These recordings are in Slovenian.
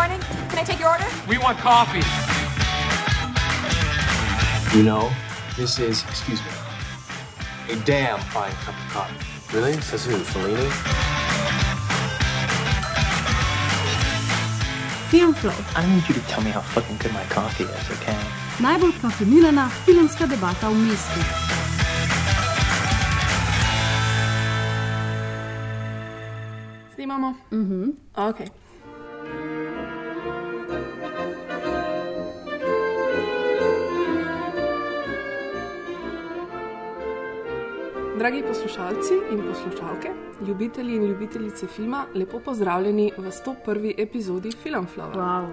morning. Can I take your order? We want coffee. You know, this is, excuse me, a damn fine cup of coffee. Really? Says who? Fellini? Filmflow, I need you to tell me how fucking good my coffee is, okay? najbolj kafeinirana filmska debata v mestu. Snimamo? Mhm. Ok. Dragi poslušalci in poslušalke, ljubitelji in ljubitelice filma, lepo pozdravljeni v 101. epizodi Filmflow. Wow.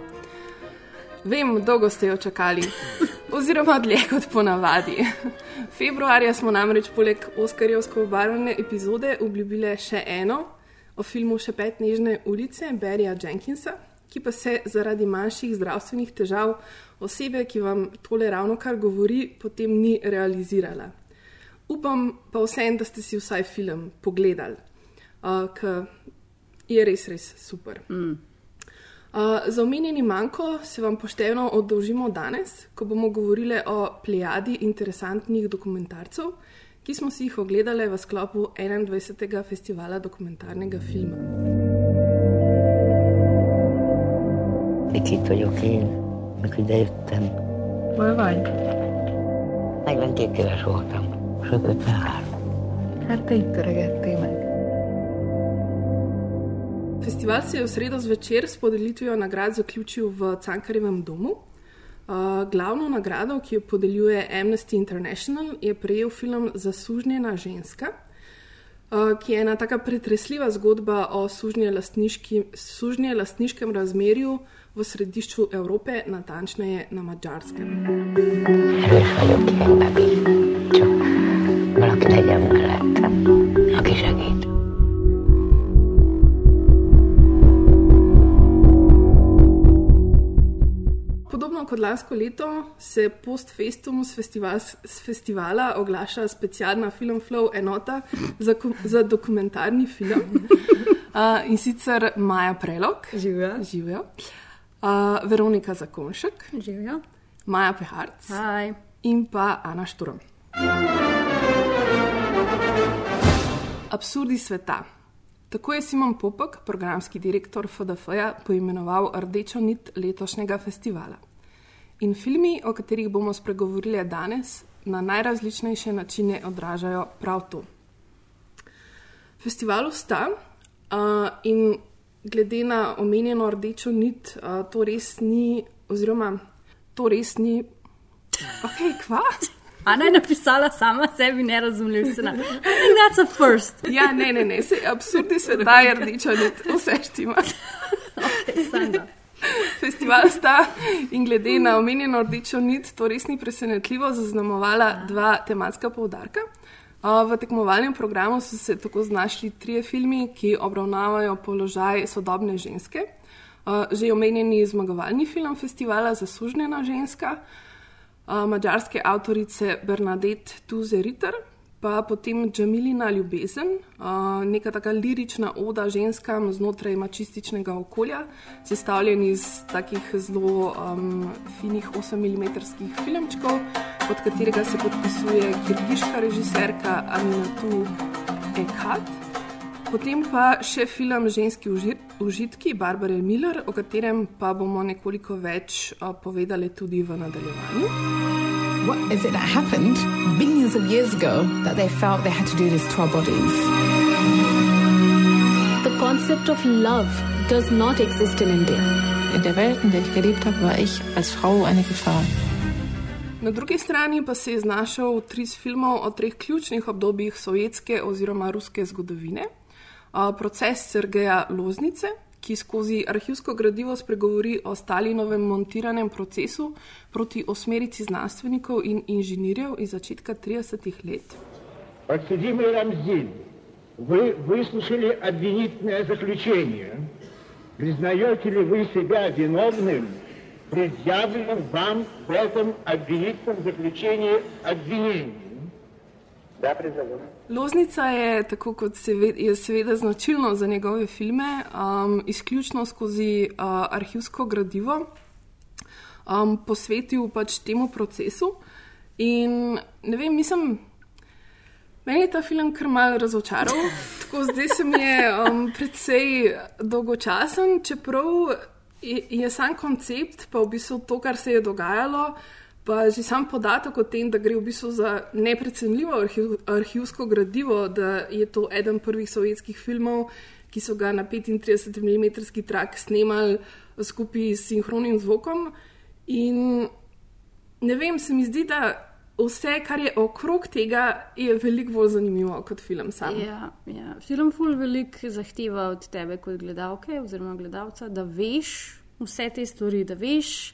Vem, dolgo ste jo čakali, oziroma dlje kot ponavadi. Februarja smo namreč poleg Oskarjevsko obarvane epizode obljubile še eno o filmu Še pet nežne ulice Berija Jenkinsa, ki pa se zaradi manjših zdravstvenih težav osebe, ki vam tole ravno kar govori, potem ni realizirala. Upam pa vsem, da ste si vsaj film pogledali, uh, ker je res, res super. Mm. Uh, za omenjeni manjko se vam pošteno oddolžimo danes, ko bomo govorili o plejadi interesantnih dokumentarcev, ki smo si jih ogledali v sklopu 21. festivala dokumentarnega filma. Itt itt vagyok én, mikor idejöttem. Hol vagy? 42 éves voltam, sőt 53. Hát te itt öregettél meg. Festival se je v sredo zvečer s podelitvijo nagrad zaključil v Cankarjevem domu. Uh, glavno nagrado, ki jo podeljuje Amnesty International, je prejel film Zasužnjena ženska, uh, ki je ena taka pretresljiva zgodba o sužnje lastniškem razmerju v središču Evrope, natančneje na Mačarskem. Erős vagyok, ilyenbe bír. Kot lansko leto se post festum s, festival, s festivala oglaša specialna Film Flow enota za, za dokumentarni film uh, in sicer Maja Prelog, Živijo. živijo, uh, Veronika Zakonšek, Živijo. Maja Peharc Hi. in pa Ana Šturm. Absurdi sveta. Tako je Simon Popek, programski direktor FDF-ja, poimenoval rdečo nit letošnjega festivala. In filmi, o katerih bomo spregovorili danes, na najrazličnejše načine odražajo prav to. Festivalu sta uh, in glede na omenjeno rdečo nit, uh, to res ni, oziroma to res ni. Ok, kva? Ana je napisala sama sebi nerazumljiv scenarij. I think that's a first. Ja, ne, ne, ne, se absurdi sveta je rdeča nit, vse štima. Sanda. Festival sta in glede na omenjeno rdečo nit, to res ni presenetljivo zaznamovala dva tematska poudarka. V tekmovalnem programu so se tako znašli trije filmi, ki obravnavajo položaj sodobne ženske. Že omenjeni zmagovalni film festivala Zasužnjena ženska, mađarske avtorice Bernadette Tuze Ritter, pa potem Džamilina ljubezen, neka taka lirična oda ženskam znotraj mačističnega okolja, sestavljen iz takih zelo um, finih 8-mm filmčkov, pod katerega se podpisuje kirgiška režiserka Aminatu Ekhat. Potem pa še film Ženski užit, užitki Barbare Miller, o katerem pa bomo nekoliko več povedali tudi v nadaljevanju. What is it that happened billions of years ago that they felt they had to do this to our bodies? The concept of love does not exist in India. In der Welt, in der ich gelebt habe, war ich als Frau eine Gefahr. Na drugi strani pa se je znašel triz filmov o treh ključnih obdobjih sovjetske oziroma ruske zgodovine. A, Proces Sergeja Loznice, ki skozi arhivsko gradivo spregovori o Stalinovem montiranem procesu proti osmerici znanstvenikov in inženirjev iz začetka 30-ih let. Подсудимый Рамзин, вы выслушали обвинительное заключение. Признаете ли вы себя виновным в предъявленном вам в этом обвинительном заключении обвинении? Loznica je, tako kot se ve, je seveda značilno za njegove filme, um, izključno skozi uh, arhivsko gradivo um, posvetil pač temu procesu. In ne vem, mislim, meni je ta film kar mal razočaral, tako zdaj se mi je um, precej dolgočasen, čeprav je, je sam koncept, pa v bistvu to, kar se je dogajalo Pa že sam podatek o tem, da gre v bistvu za neprecenljivo arhiv, arhivsko gradivo, da je to eden prvih sovjetskih filmov, ki so ga na 35 mm trak snemali skupaj s sinhronim zvokom. In ne vem, se mi zdi, da vse, kar je okrog tega, je veliko bolj zanimivo kot film sam. Ja, ja. Film ful veliko zahteva od tebe kot gledalke oziroma gledalca, da veš vse te stvari, da veš,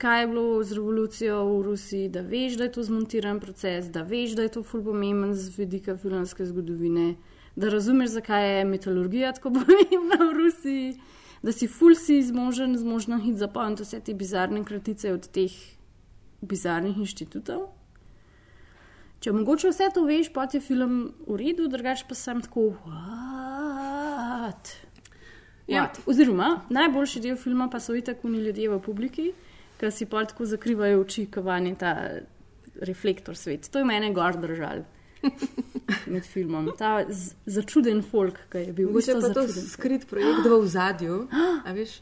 kaj je bilo z revolucijo v Rusiji, da veš, da je to zmontiran proces, da veš, da je to ful pomemben z vidika filmske zgodovine, da razumeš, zakaj je metalurgija tako pomembna v Rusiji, da si ful si zmožen, zmožen hit zapomniti vse te bizarne kratice od teh bizarnih inštitutov. Če mogoče vse to veš, pa ti je film v redu, drugač pa sem tako. What? Ja. What? Oziroma, najboljši del filma pa so itak oni ljudje v publiki, ki si pa tako zakrivajo oči, kavani ta reflektor svet. To je mene gor držal. Med filmom. Ta začuden folk, ki je bil čisto pa to začuden. skrit projekt v zadju. A veš?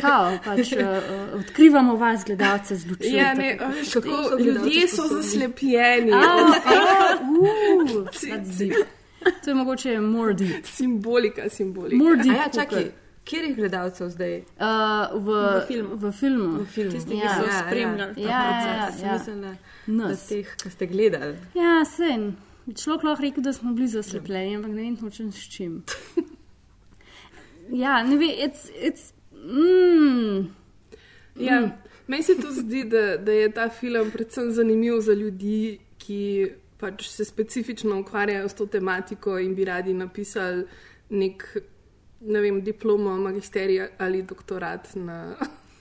Kao, pač, uh, odkrivamo vas, gledalce, z lučjo. Ja, ne, a veš, kako so ljudje so zaslepljeni. A, a, uh. To je mogoče more deep. Simbolika, simbolika. A deep. ja, čakaj. Kjerih gledalcev zdaj? Uh, v, V filmu. V filmu. V filmu. Tisti, ki ja. so Ja, spremljali ja, ta ja, proces. ja, ja. mislila, Nas. da teh, ki ste gledali. Ja, sen. Človek lahko rekel, da smo bili zaslepljeni, ampak ne vem točno s čim. ja, ne vem, it's, it's, mm, Ja, meni se to zdi, da, da je ta film predvsem zanimiv za ljudi, ki pač se specifično ukvarjajo s to tematiko in bi radi napisali nek, ne vem, diplomo, magisterij ali doktorat na,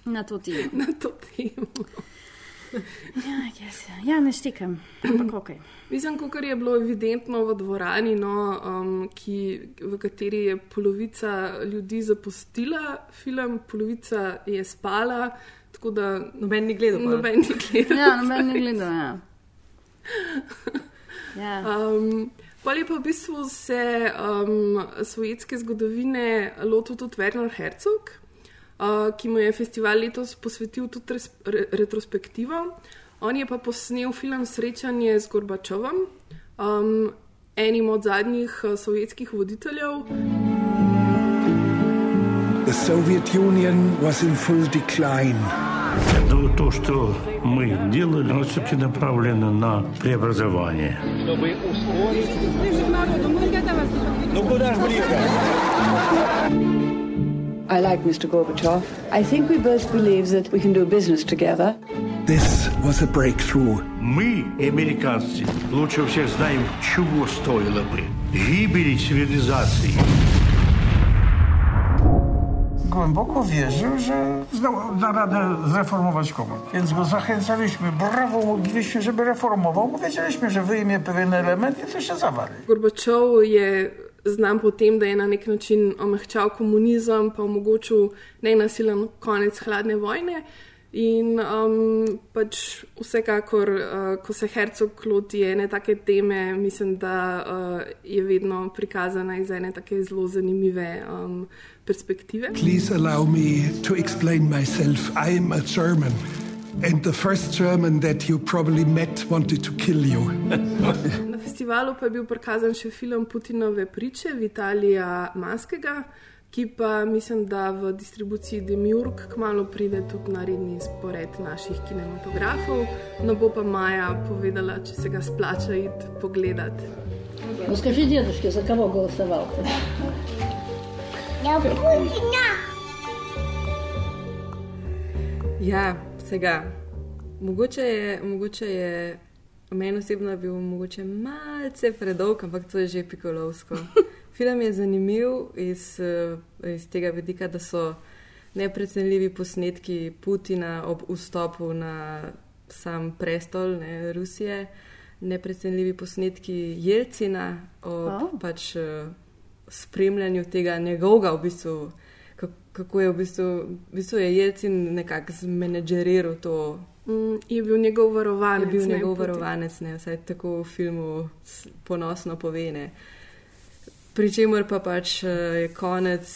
na to temo. na to temo. Ja, yes, ja. ja, ne štekam, ampak ok. Mislim, kot je bilo evidentno v dvorani, no, um, ki, v kateri je polovica ljudi zapustila film, polovica je spala, tako da Noben ni gledal. pol. noben ni gledal. Ja, noben ne gleda, ja. ja. Um, Pol je pa v bistvu se um, sovjetske zgodovine lotil tudi Werner Herzog, uh, ki mu je festival letos posvetil tudi res, re, retrospektivo. On je pa posnel film Srečanje z Gorbačovom, um, enim od zadnjih uh, sovjetskih voditeljev. The Soviet Union was in full decline. Но то, что мы делали, оно все-таки направлено на преобразование. Чтобы ускорить... Ну куда ж ближе? I like Mr. Gorbachev. I think we both believe that we can do business together. This was a breakthrough. Мы, американцы, лучше всех знаем, чего стоило бы. Гибели цивилизации. Głęboko wierzył, że zdoła- da radę zreformować komun. Więc go zachęcaliśmy, brawo, mówiliśmy, żeby reformował, bo wiedzieliśmy, że wyjmie pewien element i to się zawali. Gorbačov je znan po tem, da je na nek način omehčal komunizem, pa omogočil nenasilen konec hladne vojne. In um, pač vsekakor, uh, ko se Hercog loti ene take teme, mislim, da uh, je vedno prikazana iz ene take zelo zanimive um, perspektive. Please allow me to explain myself. I'm a German. And the first German that you probably met wanted to kill you. Na festivalu pa je bil prikazan še film Putinove priče Vitalija Maskega, ki pa mislim, da v distribuciji Demiurg kmalo pride tudi na redni spored naših kinematografov. No bo pa Maja povedala, če se ga splača iti pogledat. Ну скажи дедушке, за кого голосовал Ja, Putina. Ja, vsega. Mogoče je, mogoče je meni osebno je bil mogoče malce predolg, ampak to je že pikolovsko. Film je zanimiv iz, iz tega vidika, da so neprecenljivi posnetki Putina ob vstopu na sam prestol ne, Rusije, neprecenljivi posnetki Jelcina ob oh. pač spremljanju tega njegovega, v bistvu, kako, je v bistvu, v bistvu je Jelcin nekako zmenedžeriral to. Mm, je bil njegov varovanec. Je bil ne, njegov varovanec, ne, vsaj tako v filmu ponosno povene. Pričemer pa pač uh, je konec,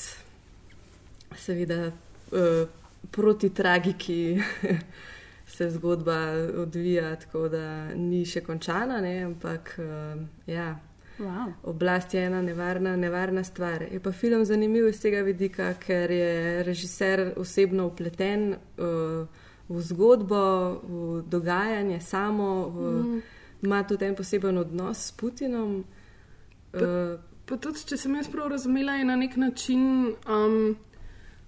seveda, uh, proti tragiki se zgodba odvija, tako da ni še končana, ne, ampak uh, ja. Wow. Oblast je ena nevarna, nevarna stvar. Je pa film zanimiv iz tega vidika, ker je režiser osebno upleten uh, v zgodbo, v dogajanje samo, v, Mhm. ima tudi en poseben odnos s Putinom. Uh, Pa tudi, če sem jaz prav razumela, je na nek način um,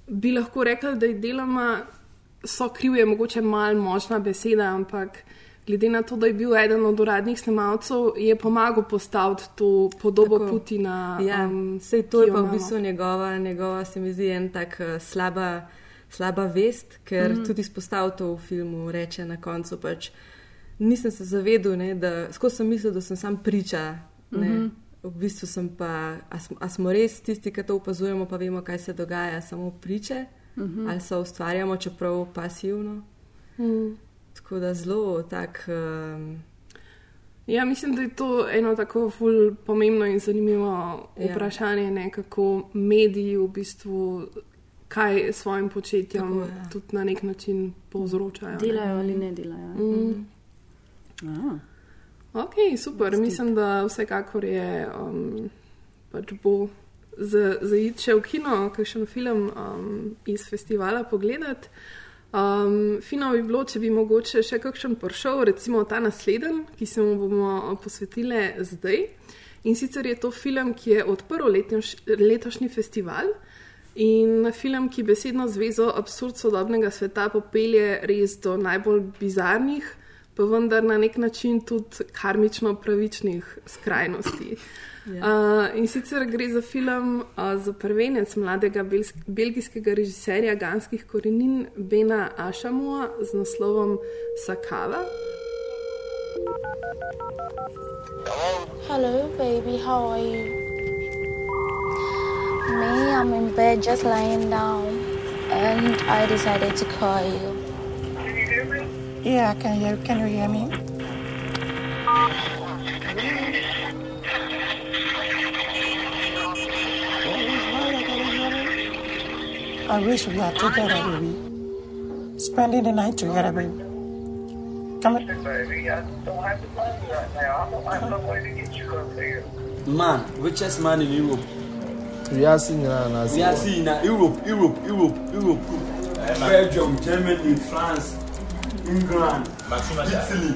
bi lahko rekla, da je deloma so kriv, je mogoče malo močna beseda, ampak glede na to, da je bil eden od uradnih snemalcev, je pomagal postaviti to podobo Tako. Putina. Ja, um, sej to je pa v bistvu njegova, njegova se mi zdi, en tak eh, slaba, slaba vest, ker mm. tudi izpostavil to v filmu, reče na koncu pač. Nisem se zavedel, ne, da skozi sem mislil, da sem sam priča. Ne, Mhm. V bistvu sem pa, a smo, res tisti, ki to opazujemo, pa vemo, kaj se dogaja, samo priče, Mhm. ali so ustvarjamo, čeprav pasivno. Mm. Tako da zelo tak. Um, Ja, mislim, da je to eno tako ful pomembno in zanimivo Ja. vprašanje, ne, kako mediji v bistvu kaj s svojim početjem Tako, ja. tudi na nek način povzročajo. ne. Delajo ali ne delajo. Mm. Ah. Ok, super. Mislim, da vsekakor je um, pač bo za, za iti še v kino, kakšen film um, iz festivala pogledati. Um, fino bi bilo, če bi mogoče še kakšen prišel, recimo ta naslednji, ki se mu bomo posvetili zdaj. In sicer je to film, ki je odprl letnjoš, letošnji festival. In film, ki besedno zvezo absurd sodobnega sveta popelje res do najbolj bizarnih, pa vendar na nek način tudi karmično pravičnih skrajnosti. Ja. Uh, in sicer gre za film uh, za prvenec mladega belsk- belgijskega režiserja ganskih korenin Bena Ašamua z naslovom Sakala. Hello, baby, how are you? Me, I'm in bed just lying down, and I decided to call you. Yeah, I can hear. Can you hear me? I wish we are together, baby. Spending the night together, baby. Come on. Man, richest man in Europe. We are seeing now. We are seeing now Europe, Europe, Europe, Europe. Belgium, Germany, France, England, Italy.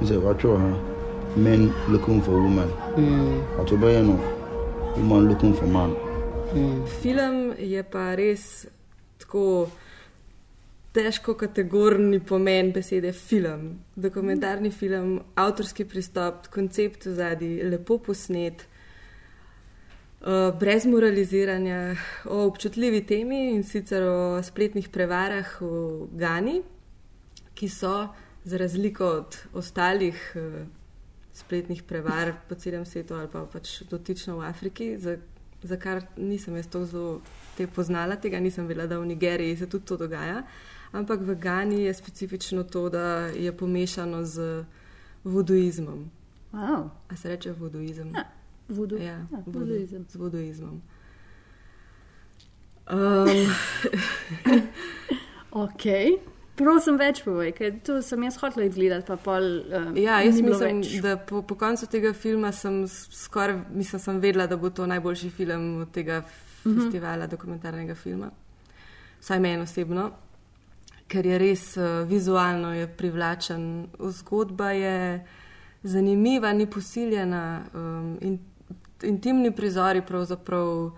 He said, watch out, huh? Men looking for women. Mm. Watch out, you know, woman looking for man. Film je pa res tako težko kategorni pomen besede film. Dokumentarni film, avtorski pristop, koncept v zadnji, lepo posnet, uh, brez moraliziranja, o občutljivi temi in sicer o spletnih prevarah v Gani, ki so za razliko od ostalih uh, spletnih prevar po celem svetu ali pa pač dotično v Afriki, za, za kar nisem jaz to zelo te poznala, tega nisem vedela, da v Nigeriji se tudi to dogaja. Ampak v Gani je specifično to, da je pomešano z voduizmom. Wow. A se reče voduizem? Ja, vodu. Ja, Ja, vodu, voduizem. z voduizmom. Um, Ok, prosim, več povej, ker to sem jaz hotel gledati, pol. Um, Ja, jaz mislim, več. da po, po koncu tega filma sem skoraj, mislim, sem vedela, da bo to najboljši film od tega Mhm. festivala dokumentarnega filma. Vsaj meni osebno, ker je res uh, vizualno je privlačen, zgodba je zanimiva, ni posiljena um, in intimni prizori pravzaprav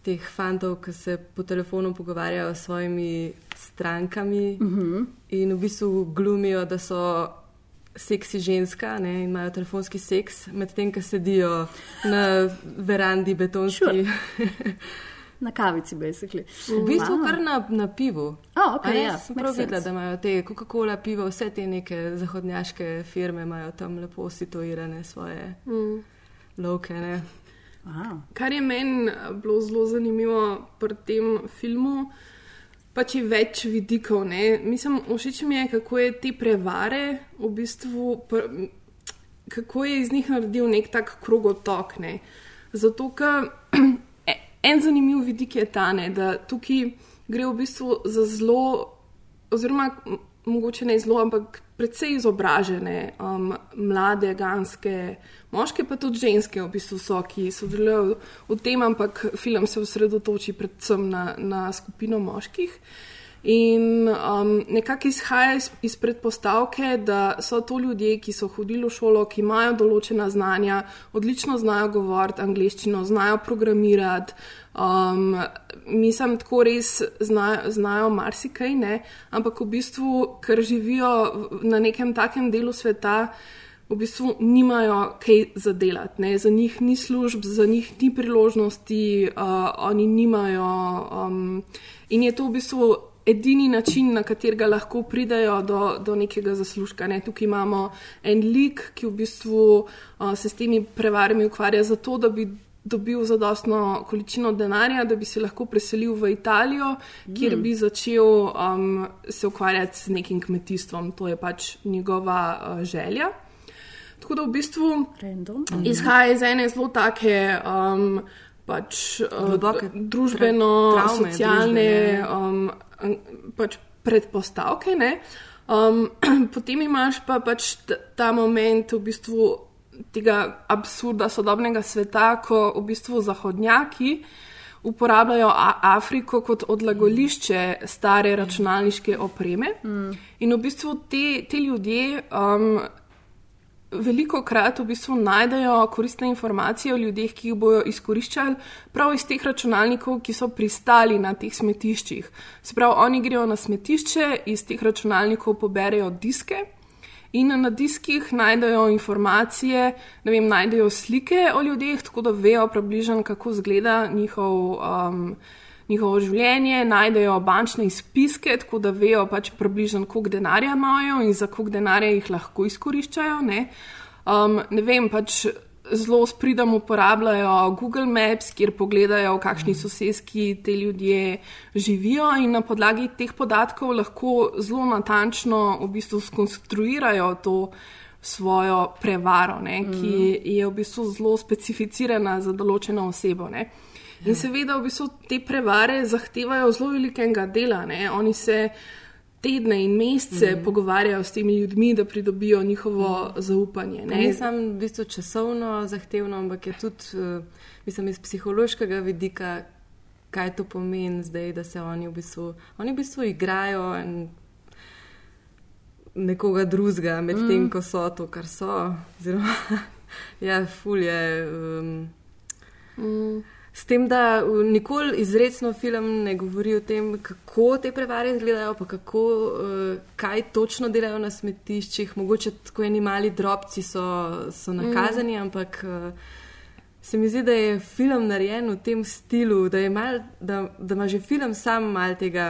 teh fantov, ki se po telefonu pogovarjajo s svojimi strankami Mhm. in v bistvu glumijo, da so seksi ženska ne, in imajo telefonski seks, medtem ko sedijo na verandi betonski. Na kavici, basically. V bistvu Wow. kar na, na pivu. A, okej, A ne, ja, sem prav videla, da imajo te Coca-Cola pivo, vse te neke zahodnjaške firme imajo tam lepo situirane svoje Mm. lovke. Ne? Wow. Kar je meni eh, bilo zelo zanimivo pri tem filmu, pač je več vidikov. Ne? Mislim, všeč mi je, kako je te prevare v bistvu, pr, kako je iz njih naredil nek tak krogotok. Ne? Zato, ker en zanimiv vidik je ta, ne, da tukaj gre v bistvu za zelo, oziroma mogoče ne zelo, ampak precej izobražene, um, mlade, ganske, moške, pa tudi ženske, v bistvu so, ki sodelujejo v tem, ampak film se osredotoči predvsem na, na skupino moških. In um, nekako izhaja iz, iz predpostavke, da so to ljudje, ki so hodili v šolo, ki imajo določena znanja, odlično znajo govoriti angliščino, znajo programirati. Um, mislim, tako res znajo, znajo marsikaj, ne? ampak v bistvu, ker živijo na nekem takem delu sveta, v bistvu nimajo kaj zadelati. Ne? Za njih ni služb, za njih ni priložnosti, uh, oni nimajo. Um, in je to v bistvu edini način, na katerega lahko pridejo do, do nekega zaslužka. Ne? Tukaj imamo en lik, ki v bistvu uh, se s temi prevarami ukvarja zato, da bi dobil zadostno količino denarja, da bi se lahko preselil v Italijo, kjer Mm. bi začel um, se ukvarjati z nekim kmetijstvom. To je pač njegova uh, želja. Tako da v bistvu Random. izhaja iz ene zelo take. Um, Pač, uh, Globoke družbeno, tra- travme socialne družbene. um, pač predpostavke. Ne? Um, potem imaš pa pač ta moment v bistvu tega absurda sodobnega sveta, ko v bistvu zahodnjaki uporabljajo Afriko kot odlagališče stare računalniške opreme. Mm. In v bistvu te, te ljudje um, veliko krat v bistvu najdejo koristne informacije o ljudeh, ki jih bojo izkoriščali prav iz teh računalnikov, ki so pristali na teh smetiščih. Se pravi, oni grejo na smetišče, iz teh računalnikov poberejo diske. In na diskih najdejo informacije, ne vem, najdejo slike o ljudeh, tako da vejo približno, kako izgleda njihov, um, njihovo življenje, najdejo bančne izpiske, tako da vejo pač približno, koliko denarja imajo in za koliko denarja jih lahko izkoriščajo. Ne, um, ne vem, pač zelo s pridom uporabljajo Google Maps, kjer pogledajo, v kakšni soseski te ljudje živijo, in na podlagi teh podatkov lahko zelo natančno v bistvu skonstruirajo to svojo prevaro, ne, ki je v bistvu zelo specificirana za določeno osebo. Ne. In seveda v bistvu te prevare zahtevajo zelo velikega dela. Ne. Oni se tedne in mesece mm. pogovarjajo s temi ljudmi, da pridobijo njihovo mm. zaupanje. Ne? Ni samo v bistvu časovno zahtevno, ampak je tudi, uh, mislim, iz psihološkega vidika, kaj to pomeni zdaj, da se oni v bistvu, oni v bistvu igrajo in nekoga drugega, medtem mm. ko so to, kar so. Oziroma, ja, fulje. Um, mm. S tem, da nikoli izredno film ne govori o tem, kako te prevare izgledajo, pa kako, uh, kaj točno delajo na smetiščih. Mogoče tako eni mali drobci so, so nakazani, mm. ampak uh, se mi zdi, da je film narejen v tem stilu, da, mal, da, da ima že film sam mal tega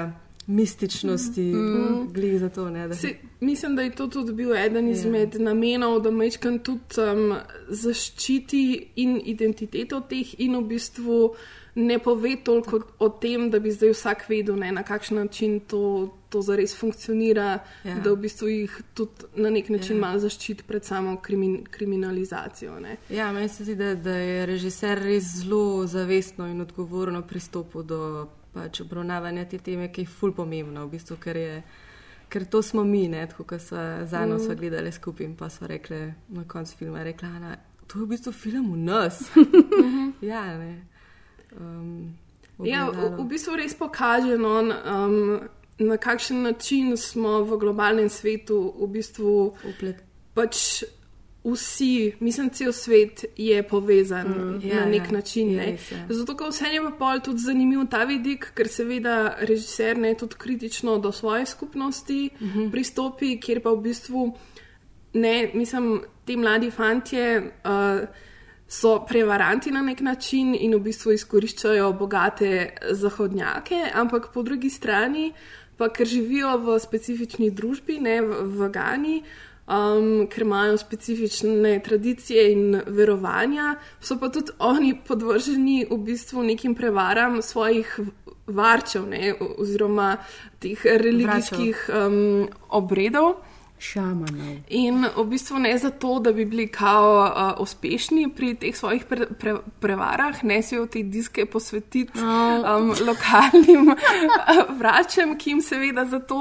mističnosti, mm. glih za to. Ne, da... Se, mislim, da je to tudi bil eden izmed yeah. namenov, da Mečkan tudi um, zaščiti in identiteto teh in v bistvu ne pove toliko o tem, da bi zdaj vsak vedel, ne, na kakšen način to, to zares funkcionira, Ja. da v bistvu jih tudi na nek način Ja. malo zaščiti pred samo krimin, kriminalizacijo. Ne. Ja, meni se zdi, da, da je režiser res zelo zavestno in odgovorno pristopil do pač, obravnavanja te teme, ki je ful pomembna, v bistvu, ker, je, ker to smo mi, ne, tako kot smo za eno Mm. gledali skupaj in pa smo rekli na koncu filma, rekla, Ana, to je v bistvu film v nas. ja, ne. Um, Ja, v, v bistvu res pokaže, no, um, na kakšen način smo v globalnem svetu v bistvu Uplet. pač. Vsi, mislim, cel svet je povezan mm, na ja, nek ja, način. Ne? res, ja. Zato, ker vse je pa pol tudi zanimiv ta vidik, ker seveda režiser ne tudi kritično do svoje skupnosti mm. -hmm. pristopi, kjer pa v bistvu ne, mislim, ti mladi fantje. Uh, so prevaranti na nek način in v bistvu izkoriščajo bogate zahodnjake, ampak po drugi strani, pa ker živijo v specifični družbi, ne v, v Gani, um, ker imajo specifične tradicije in verovanja, so pa tudi oni podvrženi v bistvu nekim prevaram svojih varčev, ne, oziroma teh religijskih um, obredov. Šamanov. In v bistvu ne zato, da bi bili kao uh, uspešni pri teh svojih pre, pre, prevarah, ne si v te diske posvetiti Oh. um, lokalnim vračem, ki jim seveda za to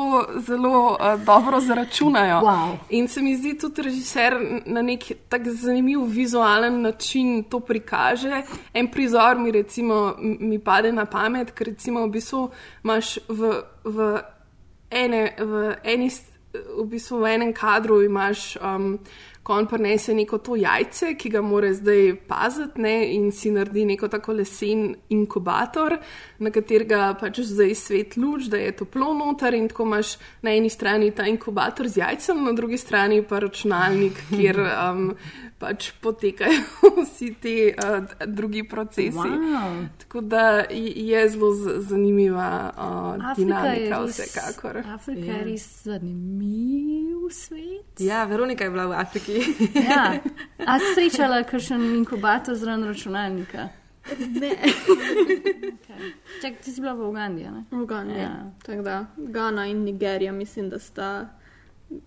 zelo uh, dobro zaračunajo. Wow. In se mi zdi tudi režiser na nek tak zanimiv vizualen način to prikaže. En prizor mi recimo mi pade na pamet, ker recimo v bistvu imaš v, v, ene, v eni. st- V bistvu v enem kadru imaš, um, ko on prinese neko to jajce, ki ga mora zdaj paziti, ne, in si naredi neko tako lesen inkubator, na katerega pač zdaj svet luč, da je toplo noter, in tako imaš na eni strani ta inkubator z jajcem, na drugi strani pa računalnik, kjer um, pač potekajo vsi ti uh, drugi procesi. Wow. Tako da je zelo zanimiva uh, dinamika, res- vsekakor. Afrika je Ja. res zanimiv svet. Ja, Veronika je bila v Afriki. Ja. A si srečala kakšen inkubator zraven računalnika? Ne. Okay. Čak, ti si bila v Ugandi, a ne? V Ugandi. Ja. Ja. Tako da Gana in Nigerija, mislim, da sta.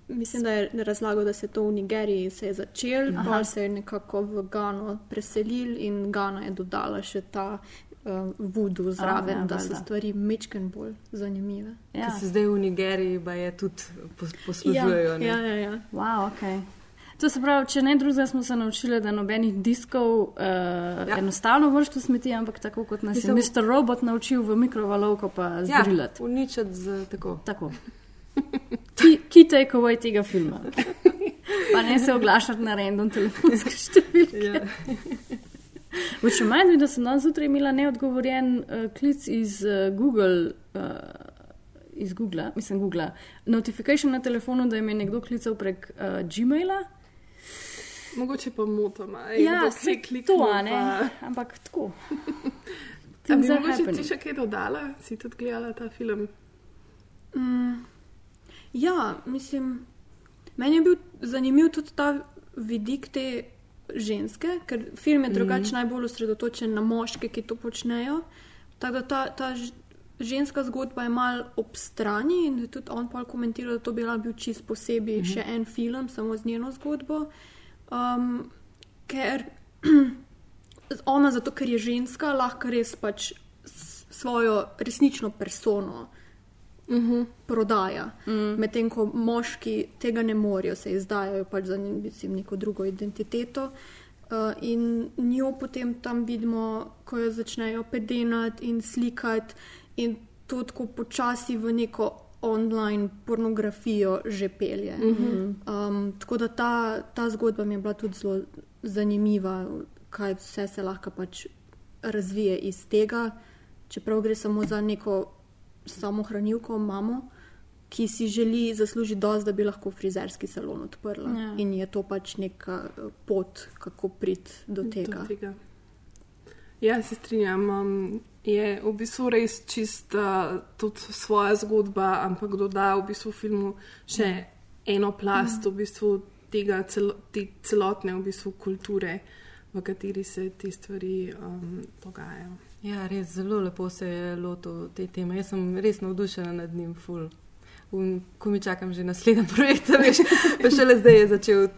Mislim, da je razlagal, da se je to v Nigeriji se je začel, Aha. pa se je nekako v Gano preselil in Gana je dodala še ta uh, vudu zraven, ja, da so stvari mečken bolj zanimive. Ja. Ki se zdaj v Nigeriji pa je tudi pos- poslužujejo. ne. Ja, ja, ja. Wow, okay. To se pravi, če ne drugega, smo se naučili, da nobenih diskov uh, ja. enostavno vrš v smeti, ampak tako kot nas je Mr. Robot naučil v mikrovalovko pa Ja, zdrilati. uničiti z tako. tako. Ki, ki take away tega filma. Pa ne se oglašati na random telefonske številke. Ja. Če manj, da sem danes zjutraj imela neodgovorjen uh, klic iz uh, Google. Uh, Iz Google, mislim, Google. Notifikation na telefonu, da je me nekdo klical prek uh, Gmaila. Mogoče pa motoma. Ja, se to, a ne? Ampak tako. Ti are mogoče ti happening. še kaj dodala? Si tudi gledala ta film? Mm, ja, mislim, meni je bil zanimiv tudi ta vidik te ženske, ker film je Mhm. drugače najbolj osredotočen na moške, ki to počnejo. Tako da ta, ta ženska zgodba je mal ob strani in je tudi on pa komentiral, da to bi lahko bil čist posebej Mhm. še en film, samo z njeno zgodbo. Um, ker ona, zato ker je ženska, lahko res pač svojo resnično persono Mhm. prodaja. Mm. Medtem ko moški tega ne morejo, se izdajajo pač za mislim, neko drugo identiteto. Uh, in njo potem tam vidimo, ko jo začnejo pedenati in slikati, in to tako počasi v neko online pornografijo že pelje. Mhm. Um, tako da ta, ta zgodba mi je bila tudi zelo zanimiva, kaj vse se lahko pač razvije iz tega, čeprav gre samo za neko samohranilko, mamo, ki si želi zaslužiti dosti, da bi lahko frizerski salon odprla. Ja. In je to pač neka eh, pot, kako priti do tega. Do tega. Ja, se strinjam. Um, je v bistvu res čista tudi svoja zgodba, ampak doda v bistvu filmu še eno plast v bistvu tega celo, te celotne v bistvu kulture, v kateri se te stvari um, dogajajo. Ja, res zelo lepo se je lotil te teme. Jaz sem res navdušena nad njim, ful. Un, ko mi čakam že naslednji projekt, veš, pa šele zdaj je začel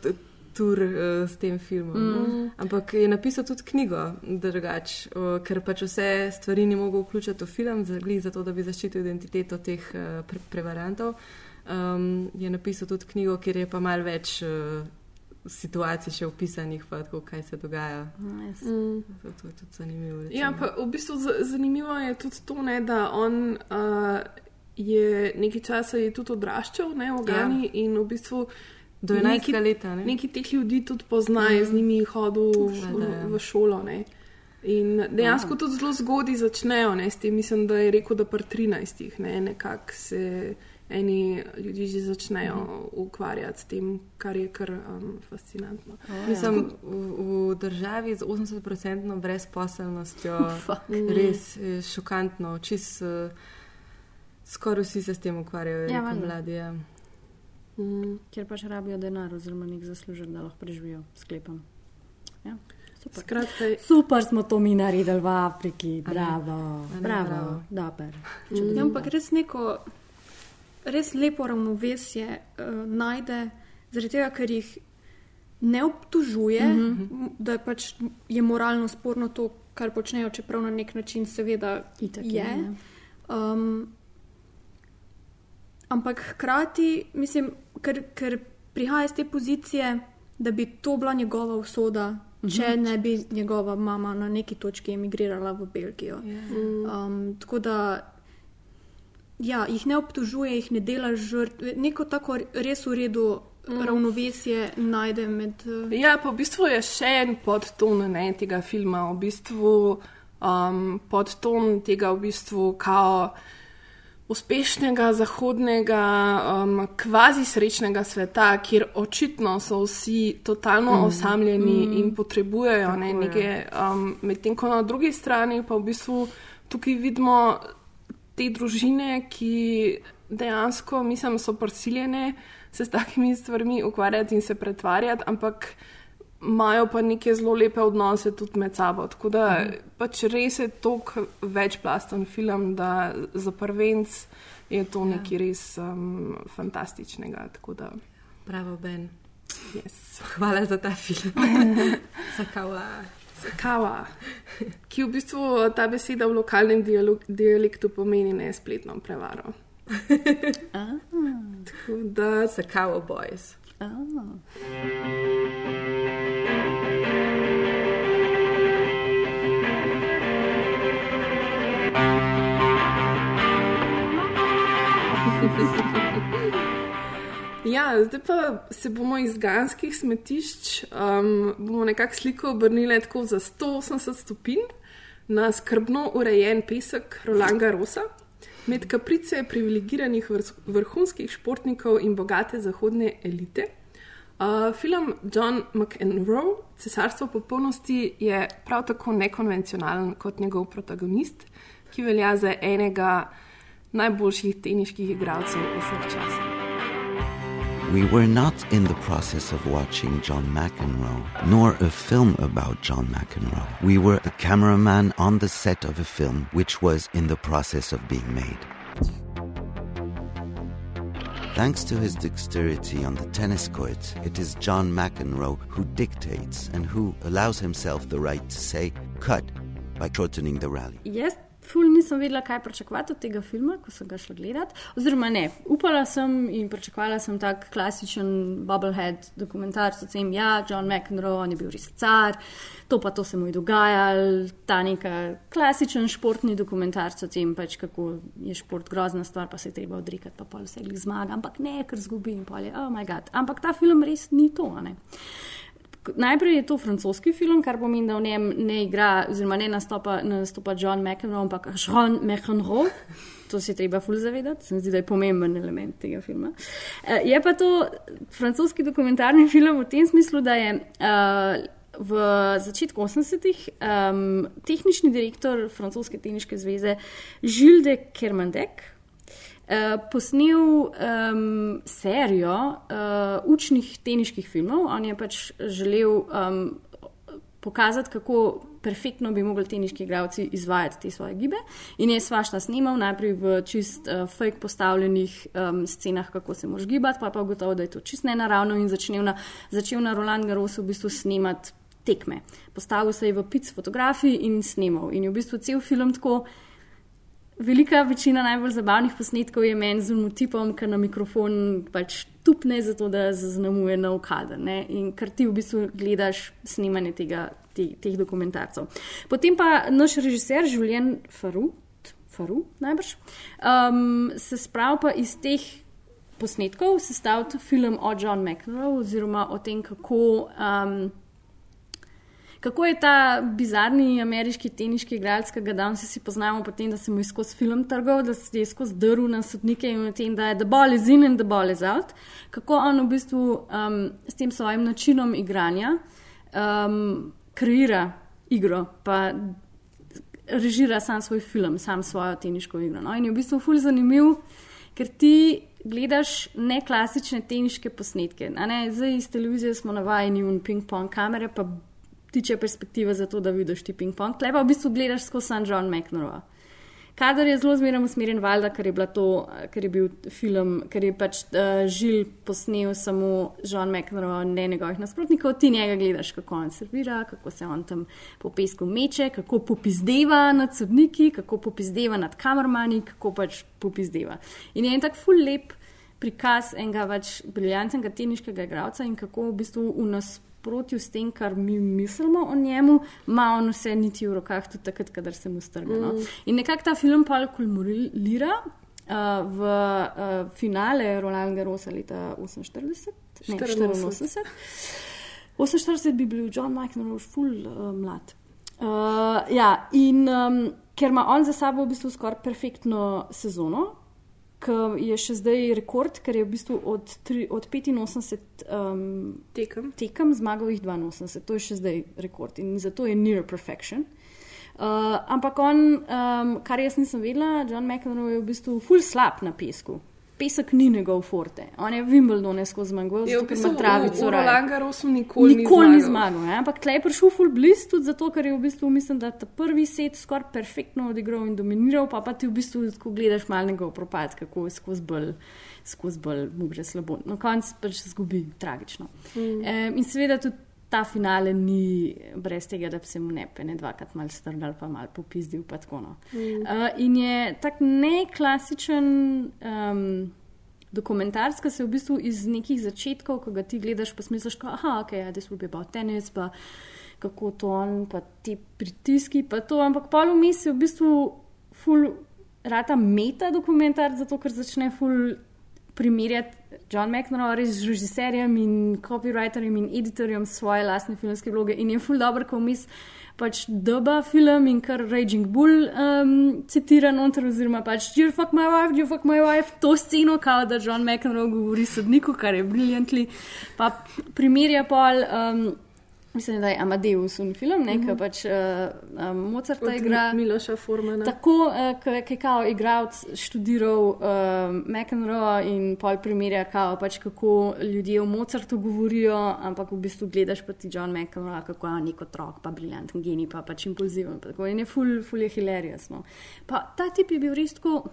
tur uh, s tem filmom. Mm. Ampak je napisal tudi knjigo, drugač, uh, ker pač vse stvari ni mogel vključiti v film, zato, da bi zaščitil identiteto teh uh, pre prevarantov. Um, je napisal tudi knjigo, kjer je pa mal več uh, situacij še opisanih, pa tako, kaj se dogaja. Nice. Mm. To je tudi zanimivo. Ja, pa v bistvu zanimivo je tudi to, ne, da on uh, je nekaj časa je tudi odraščal ne, v Gani ja. in v bistvu. Do 11 leta, ne? Neki teh ljudi tudi poznajo, mm. z njimi hodil v, Valjda, ja. v šolo. Ne. In dejansko tudi zelo zgodaj začnejo ne, s tem. Mislim, da je rekel, da pri 13 ne, nekako se eni ljudje že začnejo ukvarjati s tem, kar je kar um, fascinantno. Mislim, v, v državi z 80% brezposelnostjo Fuck. res je šokantno. Čist, uh, skoraj vsi se s tem ukvarjajo, Ja, ja, valjda. mladi. Ja. Mm. Ker pač rabijo denar, oziroma nek zaslužek, da lahko preživijo, sklepam. Ja, super. Skratka, super smo to mi naredili v Afriki, bravo, ne, bravo, bravo. dober. Ja, ampak res neko, res lepo ravnovesje uh, najde, zaradi tega, ker jih ne obtužuje, mm Mhm. -hmm. da pač je moralno sporno to, kar počnejo, čeprav na nek način seveda Itak je, je. ja. Um, ampak hkrati, mislim, ker, ker prihaja iz te pozicije, da bi to bila njegova usoda, -hmm. če ne bi njegova mama na neki točki emigrirala v Belgijo. Yeah. Um, tako da ja, jih ne obtožuje, jih ne dela žrtve, neko tako res v redu mm. ravnovesje najde med. Uh, Ja, pa v bistvu je še en podton ne, tega filma, v bistvu um, podton tega v bistvu kao uspešnega zahodnega, um, kvazi srečnega sveta, kjer očitno so vsi totalno Mm. osamljeni Mm. in potrebujejo ne, Tako je. neke, um, medtem ko na drugi strani pa v bistvu tukaj vidimo te družine, ki dejansko, mislim, so prisiljene se s takimi stvarmi ukvarjati in se pretvarjati, ampak imajo pa neke zelo lepe odnose tudi med sabo. Tako da Mhm. pač res je toliko večplasten film, da za prvenc je to nekaj res um, fantastičnega. Da, Bravo, Ben. yes. Hvala za ta film. Sakawa. Kava, ki v bistvu ta beseda v lokalnem dialektu pomeni nespletno prevaro. Tako da, Sakawa Boys. Ja, zdaj pa se bomo iz ganskih smetišč, um, bomo nekako sliko obrnili tako za 180 stopinj na skrbno urejen pesek Rolanda Rosa, med kaprice privilegiranih vrhunskih športnikov in bogate zahodne elite. Uh, film John McEnroe, Cesarstvo popolnosti, je prav tako nekonvencionalen kot njegov protagonist, ki velja za enega najboljših teniških igralcev vseh časov. We were not in the process of watching John McEnroe, nor a film about John McEnroe. We were the cameraman on the set of a film which was in the process of being made. Thanks to his dexterity on the tennis court, it is John McEnroe who dictates and who allows himself the right to say cut by shortening the rally. Jaz ful nisem vedela, kaj pričakovati od tega filma, ko sem ga šla gledat. Oziroma, ne, upala sem in pričakovala sem tak klasičen bubblehead dokumentarc o tem, ja, John McEnroe, on je bil res car, to pa to se mu je dogajalo, ta neka klasičen športni dokumentarc o tem, pač kako je šport grozna stvar, pa se je treba odrekati, pa pol vse glih zmaga, ampak ne, ker zgubi in pol je, oh moj bog. Ampak ta film res ni to, ne. Najprej je to francoski film, kar pomeni, da v njem ne igra, oziroma ne nastopa, nastopa John McEnroe, ampak Jean McEnroe. To si je treba ful zavedati, se mi zdi, da je pomemben element tega filma. Uh, je pa to francoski dokumentarni film v tem smislu, da je uh, v začetku 80-ih um, tehnični direktor francoske teniške zveze Gilles de Kermandek posnel um, serijo uh, učnih teniških filmov. On je pač želel um, pokazati, kako perfektno bi mogli teniški igralci izvajati te svoje gibe. In je svašta snimal, najprej v čist uh, fake postavljenih um, scenah, kako se moraš gibati, pa je pa ugotovil, da je to čist nenaravno in začel na, začel na Roland Garrosu v bistvu snemati tekme. Postavil se je v pic fotografij in snimal. In je v bistvu cel film tako. Velika večina najbolj zabavnih posnetkov je meni z unutipom, ki na mikrofon pač tupne, zato da zaznamuje nov kader. Ne? In ker ti v bistvu gledaš snemanje tega, te, teh dokumentarcev. Potem pa naš režiser Julien Faru, Faru najbrž, um, se sprav pa iz teh posnetkov sestaviti film o John McEnroe oziroma o tem, kako. Um, kako je ta bizarni ameriški teniški igralec, ki ga danes vsi poznamo, potem, da se mu je skozi film trgal, da se je skozi drl na sodnike in v tem, da je the ball is in and the ball is out. Kako on v bistvu um, s tem svojim načinom igranja um, kreira igro, pa režira sam svoj film, sam svojo teniško igro. No? In je v bistvu fully zanimiv, ker ti gledaš ne klasične teniške posnetke. Ne? Zdaj iz televizije smo navajeni v ping-pong kamere, pa tiče perspektive za to, da vidiš ti ping-pong. Tle pa v bistvu gledaš skozi San John McNamara. Kadar je zelo zmerno usmerjen, valjda, ker je, to, ker je bil film, ker je pač uh, žil posnel samo John McNamara, ne njegovih nasprotnikov, ti njega gledaš, kako on servira, kako se on tam po pesku meče, kako popizdeva nad sodniki, kako popizdeva nad kamermani, kako pač popizdeva. In je en tak full lep prikaz enega pač briljantnega teniškega igralca in kako v bistvu v nasprotju s tem, kar mi mislimo o njemu, ima on vse niti v rokah, tudi takrat, kadar se mu strga. No? Mm. In nekako ta film pa kulmulira uh, v uh, finale Roland Garrosa leta 48, ne 84. 48 bi bil John McEnroe full uh, mlad. Uh, ja, in um, ker ima on za sabo v bistvu skoraj perfektno sezono, ki je še zdaj rekord, ker je v bistvu od, tri, od 85 um, tekem. tekem zmagal jih 82, to je še zdaj rekord in zato je near perfection. Uh, ampak on, um, kar jaz nisem vedela, John McEnroe je v bistvu full slab na pesku. Pesek ni njegov forte, on je Wimbledon skozi zmagal, Je v zato ker ima travico. raje. Roland Garrosu nikoli ni nikoli ni zmagal. zmagal. Ja? Ampak tle je prišel full blizu, tudi zato, ker je v bistvu, mislim, da ta prvi set skoraj perfektno odigral in dominiral, pa pa ti v bistvu, ko gledaš malnega propad, kako je skozi bolj, skozi bolj mu gre slabo. Na koncu pač zgubi, tragično. Mm. Um, in seveda tudi ta finale ni brez tega, da bi se mu ne pene dvakrat mal strgal, pa mal popizdil, pa tako no. Mm. Uh, in je tak neklasičen um, dokumentarc, ki se v bistvu iz nekih začetkov, ko ga ti gledaš, pa smisliš, da je ok, ja, this will be about tennis, pa kako to on, pa ti pritiski, pa to, ampak pol vmes je v bistvu full rata meta dokumentarc, zato ker začne full primerjati John McNamara z režiserjem in copywriterjem in editorjem svoje lastne filmske vloge in je full dobro, ko vmes pač doba film in kar Raging Bull um, citira noter, oziroma pač you fuck my wife, you fuck my wife, to sceno, kao da John McEnroe govori sodniku, kar je briljantli, pa primerja pol. Um, Mislim, da je Amadeus un film, ne, mm Mhm. -hmm. pač uh, um, Mozarta Od igra. Miloša Formana. Tako, uh, ki je kao igralec študiral uh, McEnroe in pol primerja, kao, pač, kako ljudje o Mozartu govorijo, ampak v bistvu gledaš pa ti John McEnroe, kako je nek otrok, pa briljanten genij, pa pač impulziven. Pa tako, in je ful, ful je hilarious. No. Pa ta tip je bil res tako.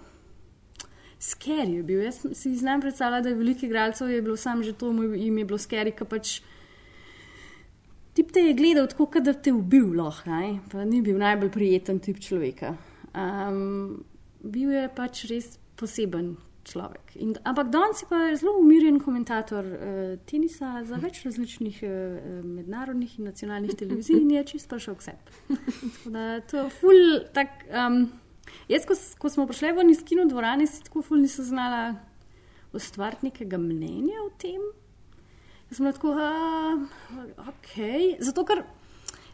Scary je bil. Jaz si znam predstavljati, da je veliko igralcev je bilo sam že to, jim je bilo scary, ker pač tip te je gledal tako, kot da te je ubil, lahko, pa ni bil najbolj prijeten tip človeka. Um, bil je pač res poseben človek. In, ampak danes je pa zelo umirjen komentator uh, tenisa za več različnih uh, mednarodnih in nacionalnih televizij in je čist prišel k sebi. To je ful tak. Um, jaz, ko, ko smo prišli ven iz kino dvorane, si tako ful nisem znala ustvariti nekega mnenja o tem. Sem bila tako, uh, ok. Zato, ker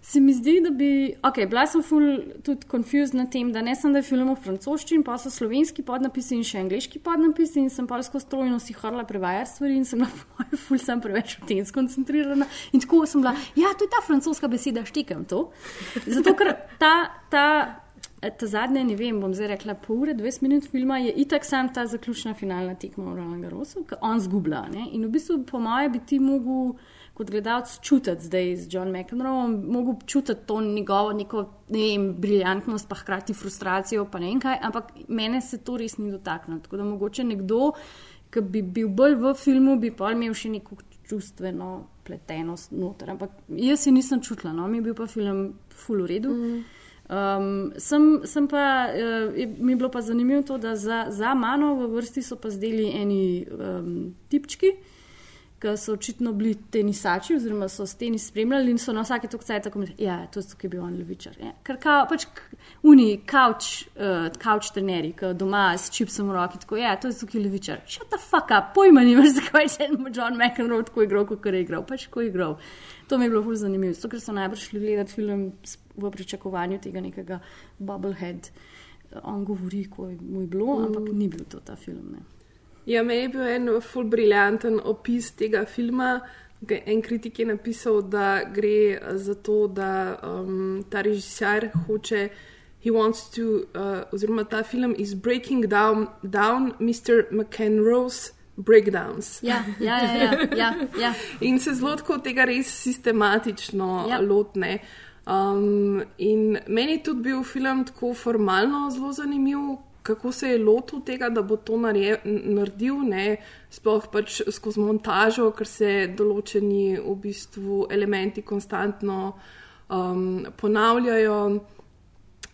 se mi zdi, da bi. Ok, bila sem ful tudi confused na tem, da ne sem da je film v francoščini, pa so slovenski podnapisi in še angliški podnapisi in sem pa skozi strojno si horla prevajati stvari in sem po mojem ful sem preveč v tem skoncentrirana. In tako sem bila, ja, to je ta francoska beseda, štekam to. Zato, ker ta. ta Ta zadnja, ne vem, bom zdaj rekla, pol ure, 20 minut filma je itak sam ta zaključna finalna tekma v Roland Garrosu, ki on zgublja. Ne? In v bistvu, po mojem, bi ti mogel kot gledalec čutiti zdaj z John McEnroe, mogel čutiti to njegovo neko, ne vem, briljantnost, pa hkrati frustracijo, pa ne vem kaj, ampak mene se to res ni dotaknilo. Tako da mogoče nekdo, ki bi bil bolj v filmu, bi pa imel še neko čustveno pletenost noter. Ampak jaz se nisem čutila, no, mi je bil pa film full v redu. Mm. Um, sem, sem pa, uh, je, mi je bilo pa zanimivo to, da za, za mano v vrsti so pa zdeli eni um, tipčki, ki so očitno bili tenisači, oziroma so s tenis spremljali in so na vsake točki tako rekli: Ja, to je tukaj bil on levičar. Ja. Ker kao, pač uni, kavč, uh, kavč trenerji, ki doma s čipsom v roki, tako ja, to je tukaj levičar. Shut the fuck up, pojma nimaš, zakaj je John McEnroe tako igral, kot je igral, pač ko je igral. To mi je bilo ful zanimivo, zato ker so najbrž šli gledati film v pričakovanju tega nekega bubblehead. On govori, ko je mu je bilo, Mm. ampak ni bil to ta film. Ne. Ja, meni je bil en ful briljanten opis tega filma. En kritik je napisal, da gre eh, za to, da um, ta režiser hoče. He wants to, uh, oziroma ta film is breaking down, down Mr. McEnroe's breakdowns. Ja, ja, ja, ja, ja, ja. In se zelo tako tega res sistematično ja. lotne. Um, in meni je tudi bil film tako formalno zelo zanimiv, kako se je lotil tega, da bo to narje, naredil, ne? sploh pač skozi montažo, ker se določeni v bistvu elementi konstantno um, ponavljajo,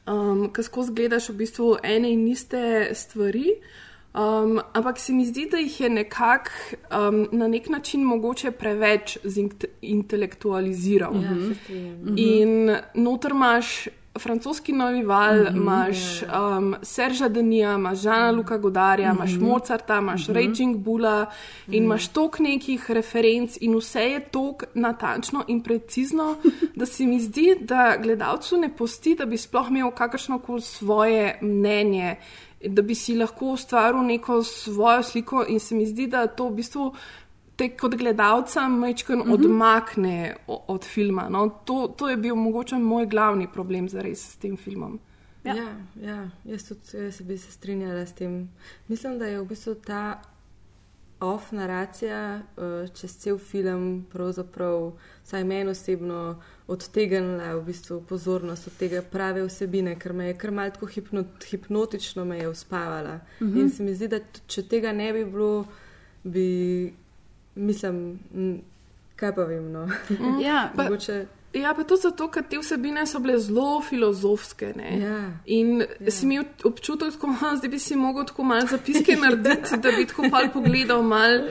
um, ker skozi gledaš v bistvu ene in iste stvari. Um, ampak se mi zdi, da jih je nekako um, na nek način mogoče preveč zintelektualiziral. Ja, se strinjam. In noter imaš francoski novi val, Mhm, imaš um, Serža Denija, imaš Žana Luka Godarja, imaš Mhm. Mozarta, imaš Mhm. Raging Bulla in imaš tok nekih referenc in vse je tok natančno in precizno, da se mi zdi, da gledalcu ne pusti, da bi sploh imel kakršno koli svoje mnenje. Da bi si lahko ustvaril neko svojo sliko, in se mi zdi, da to v bistvu te kot gledalca majčkar Mhm. odmakne o- od filma. No, to, to je bil mogoče moj glavni problem zares s tem filmom. Ja, ja, ja jaz tudi jaz bi se strinjala s tem. Mislim, da je v bistvu ta off naracija uh, čez cel film, pravzaprav, vsaj meni osebno, odtegnila v bistvu pozornost od tega prave vsebine, ker me je kar malce tako hipno, hipnotično me je uspavala. Uh Mhm. -huh. In se mi zdi, da če tega ne bi bilo, bi, mislim, m, kaj pa vem. No. Ja, pa- mogoče. Ja, pa to zato, ker te vsebine so bile zelo filozofske. Ne? Ja. In ja. si imel občutek, da bi si mogel tako malo zapiske narediti, da bi tako malo pogledal. Mal,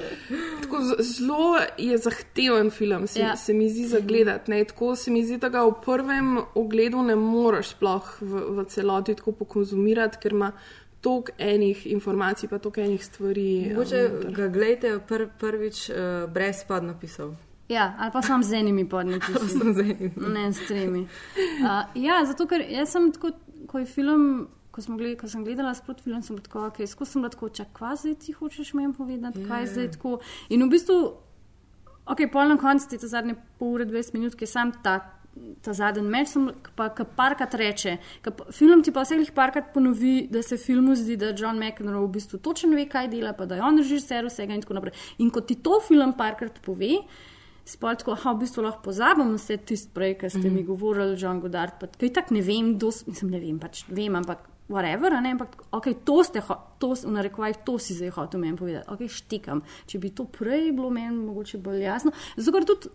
tako zelo je zahteven film, se, Ja. se mi zdi za gledati. Ne? Tako se mi zdi, da ga v prvem ogledu ne moreš sploh v, v celoti tako pokonzumirati, ker ima toliko enih informacij, pa toliko enih stvari. Mogoče um, ga gledajte pr, prvič uh, brez podnapisov. Ja, ali pa sam z enimi. Ali pa samo z enimi. Ne, s tremi. Uh, ja, zato ker jaz sem tako, ko je film. Ko, smo gled, ko sem gledala sproti film, sem tako, okay, skozi sem bila tako, čak, kaj zdaj ti hočeš meni povedati, kaj Ja. zdaj tako. In v bistvu, ok, pol na koncu ti ta zadnje pol ure, 20 minut, ki je sam ta, ta zadnji meč, sem pa ki parkrat reče. Ka, film ti pa vseh parkrat ponovi, da se filmu zdi, da John McEnroe v bistvu točno ve, kaj dela, pa da je on režiser vsega in tako naprej. In ko ti to film parkrat pove, Sploh tako, aha, v bistvu lahko pozabim vse tisto prej, kar ste mm. mi govorili, John Godard. Pa, kaj tak ne vem, dos, mislim, ne vem, pač vem, ampak whatever, ne, ampak ok, to ste, to, v narekovajih, to si zdaj hotel meni povedati, ok, štikam. Če bi to prej bilo meni mogoče bolj jasno. Zato, ker tudi,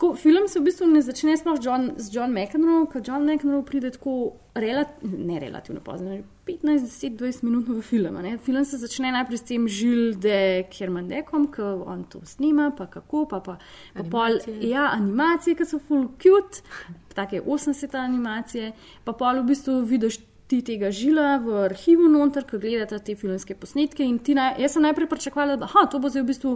tako, film se v bistvu ne začne sploh John, z John McEnroe, ker John McEnroe pride tako, relat, ne relativno pozno, 15, 10, 20 minut v film. ne. Film se začne najprej s tem Žilde Kermandekom, ki on to snima, pa kako, pa pa, pa pol, ja, animacije, ki so full cute, take 80 animacije, pa pol v bistvu vidiš ti tega žila v arhivu noter, ki gledata te filmske posnetke in ti naj, jaz sem najprej pričakovala, da aha, to bo zdaj v bistvu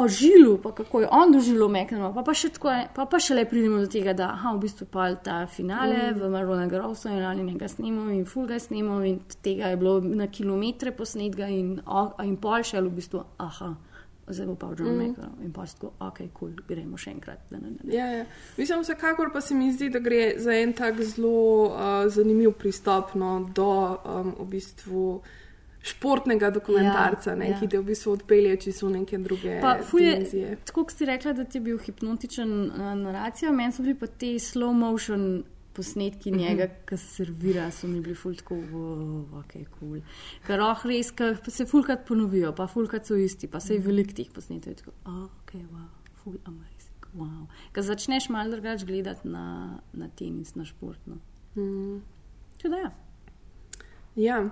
o žilu, pa kako je on doživel Mekano, pa, pa, še tako pa, pa šele pridemo do tega, da aha, v bistvu pa ta finale mm. v Marona Grosso in oni nekaj snimamo in full ga snimamo in tega je bilo na kilometre posnetka in, o, in pol še v bistvu, aha, zdaj bo pa v John Mm. Mekano in pa tako, ok, kul, cool, gremo še enkrat. Da, da, da. Ja, ja. Mislim, vsekakor pa se mi zdi, da gre za en tak zelo uh, zanimiv pristop no, do um, v bistvu športnega dokumentarca, Ja, ne, ja. ki te v bistvu odpelje čisto neke druge Pa, ful je, dimenzije. tako kot si rekla, da ti je bil hipnotičen uh, naracija, meni so bili pa te slow motion posnetki Mhm. njega, ki servira, so mi bili ful tako, wow, ok, kul. Cool. Ker oh, res, ker se fulkrat ponovijo, pa fulkrat so isti, pa se je Mhm. veliko teh posnetkov. Tako, oh, ok, wow, full amazing, wow. Ker začneš malo drugače gledati na, na tenis, na športno. Mm. Tudi ja. Ja.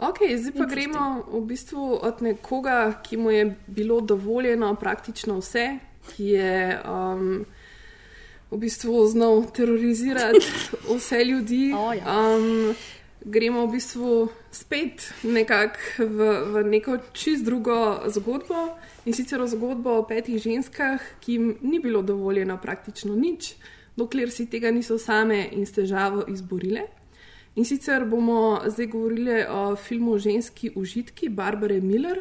Ok, zdaj pa gremo v bistvu od nekoga, ki mu je bilo dovoljeno praktično vse, ki je um, v bistvu znal terorizirati vse ljudi. Um, gremo v bistvu spet nekako v, v neko čist drugo zgodbo in sicer zgodbo o petih ženskah, ki jim ni bilo dovoljeno praktično nič, dokler si tega niso same in s težavo izborile. In sicer bomo zdaj govorili o filmu Ženski užitki Barbare Miller,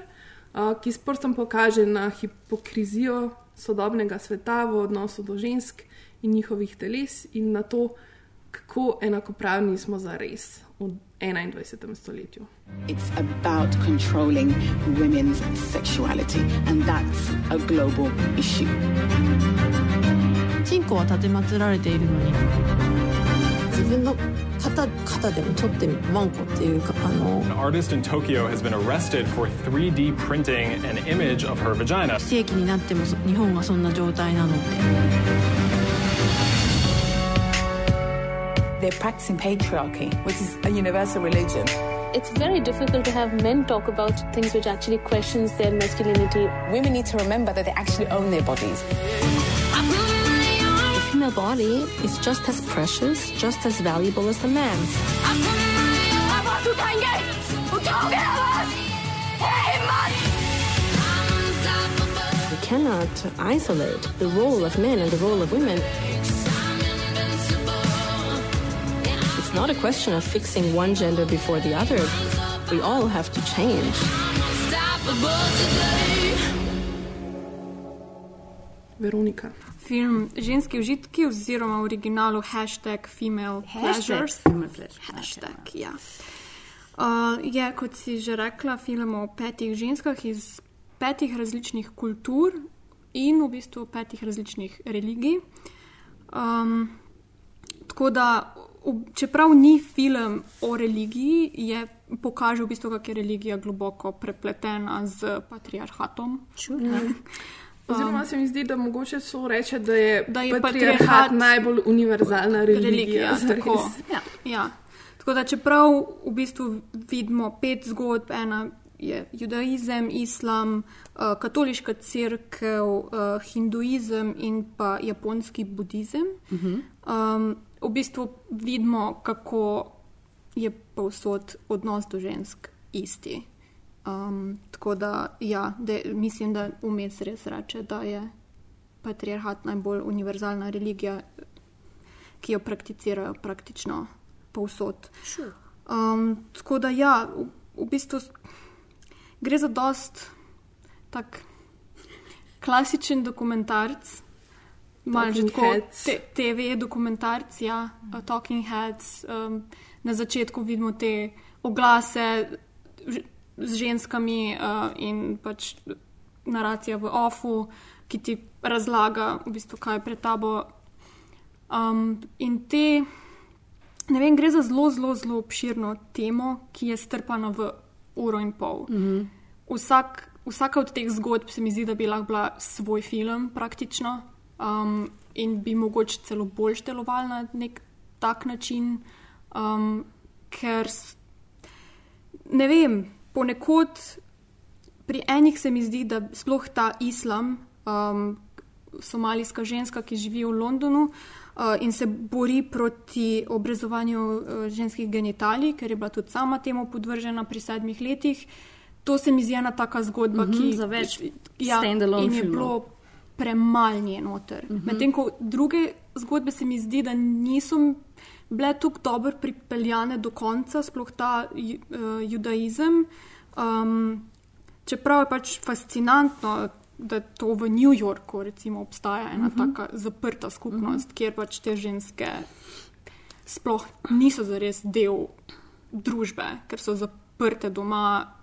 a, ki s prstom pokaže na hipokrizijo sodobnega sveta v odnosu do žensk in njihovih teles in na to, kako enakopravni smo za res v 21. stoletju. It's about controlling women's sexuality, and that's a global issue. チンコは立てまつられているのに 自分の肩肩でも取ってワンコっていうかあの An artist in Tokyo has been arrested for 3D printing an image of her vagina. 非正規になってもそ日本がそんな状態なのって They're practicing patriarchy, which is a universal religion. It's very difficult to have men talk about things which actually questions their masculinity. Women need to remember that they actually own their bodies. Female body is just as precious, just as valuable as the man's. We cannot isolate the role of men and the role of women. It's not a question of fixing one gender before the other. We all have to change. Veronika. Film Ženski užitki oziroma v originalu hashtag female Hashtag pleasures. female pleasures, Hashtag, ja. Uh, je, kot si že rekla, film o petih ženskah iz petih različnih kultur in v bistvu petih različnih religij. Um, tako da, čeprav ni film o religiji, je pokaže v bistvu, kako je religija globoko prepletena z patriarhatom. Mm. Oziroma, se mi zdi, da mogoče so reče, da je, Da je patriarhat patriarhat najbolj univerzalna religija. religija. Tako, ja, ja. tako da, čeprav v bistvu vidimo pet zgodb, ena je judaizem, islam, uh, katoliška crkva, uh, hinduizem in pa japonski budizem. Um, v bistvu vidimo, kako je povsod odnos do žensk isti. Um, tako da, ja, da, mislim, da vmes res reče, da je patriarhat najbolj univerzalna religija, ki jo prakticirajo praktično povsod. Sure. Um, tako da, ja, v, v bistvu gre za dost tak klasičen dokumentarc. Malo že tako te, TV dokumentarc, ja, uh, Talking Heads. Um, na začetku vidimo te oglase z ženskami uh, in pač naracija v ofu, ki ti razlaga, v bistvu, kaj je pred tabo. Um, in te, ne vem, gre za zelo, zelo, zelo obširno temo, ki je strpana v uro in pol. Mm -hmm. Vsak, vsaka od teh zgodb se mi zdi, da bi lahko bila svoj film, praktično, um, in bi mogoče celo bolj deloval na nek tak način, um, ker ne vem, ponekod pri enih se mi zdi, da sploh ta islam, um, somalijska ženska, ki živi v Londonu uh, in se bori proti obrezovanju uh, ženskih genitalij, ker je bila tudi sama temu podvržena pri sedmih letih. To se mi zdi ena taka zgodba, Mhm, ki za več ja, standalone in je bilo premalo nje noter. Mhm. Medtem ko druge zgodbe se mi zdi, da niso bile tako dobro pripeljane do konca, sploh ta uh, judaizem. Um, čeprav je pač fascinantno, da to v New Yorku recimo, obstaja ena Mhm. uh -huh. tako zaprta skupnost, uh -huh. kjer pač te ženske sploh niso zares del družbe, ker so zaprte doma,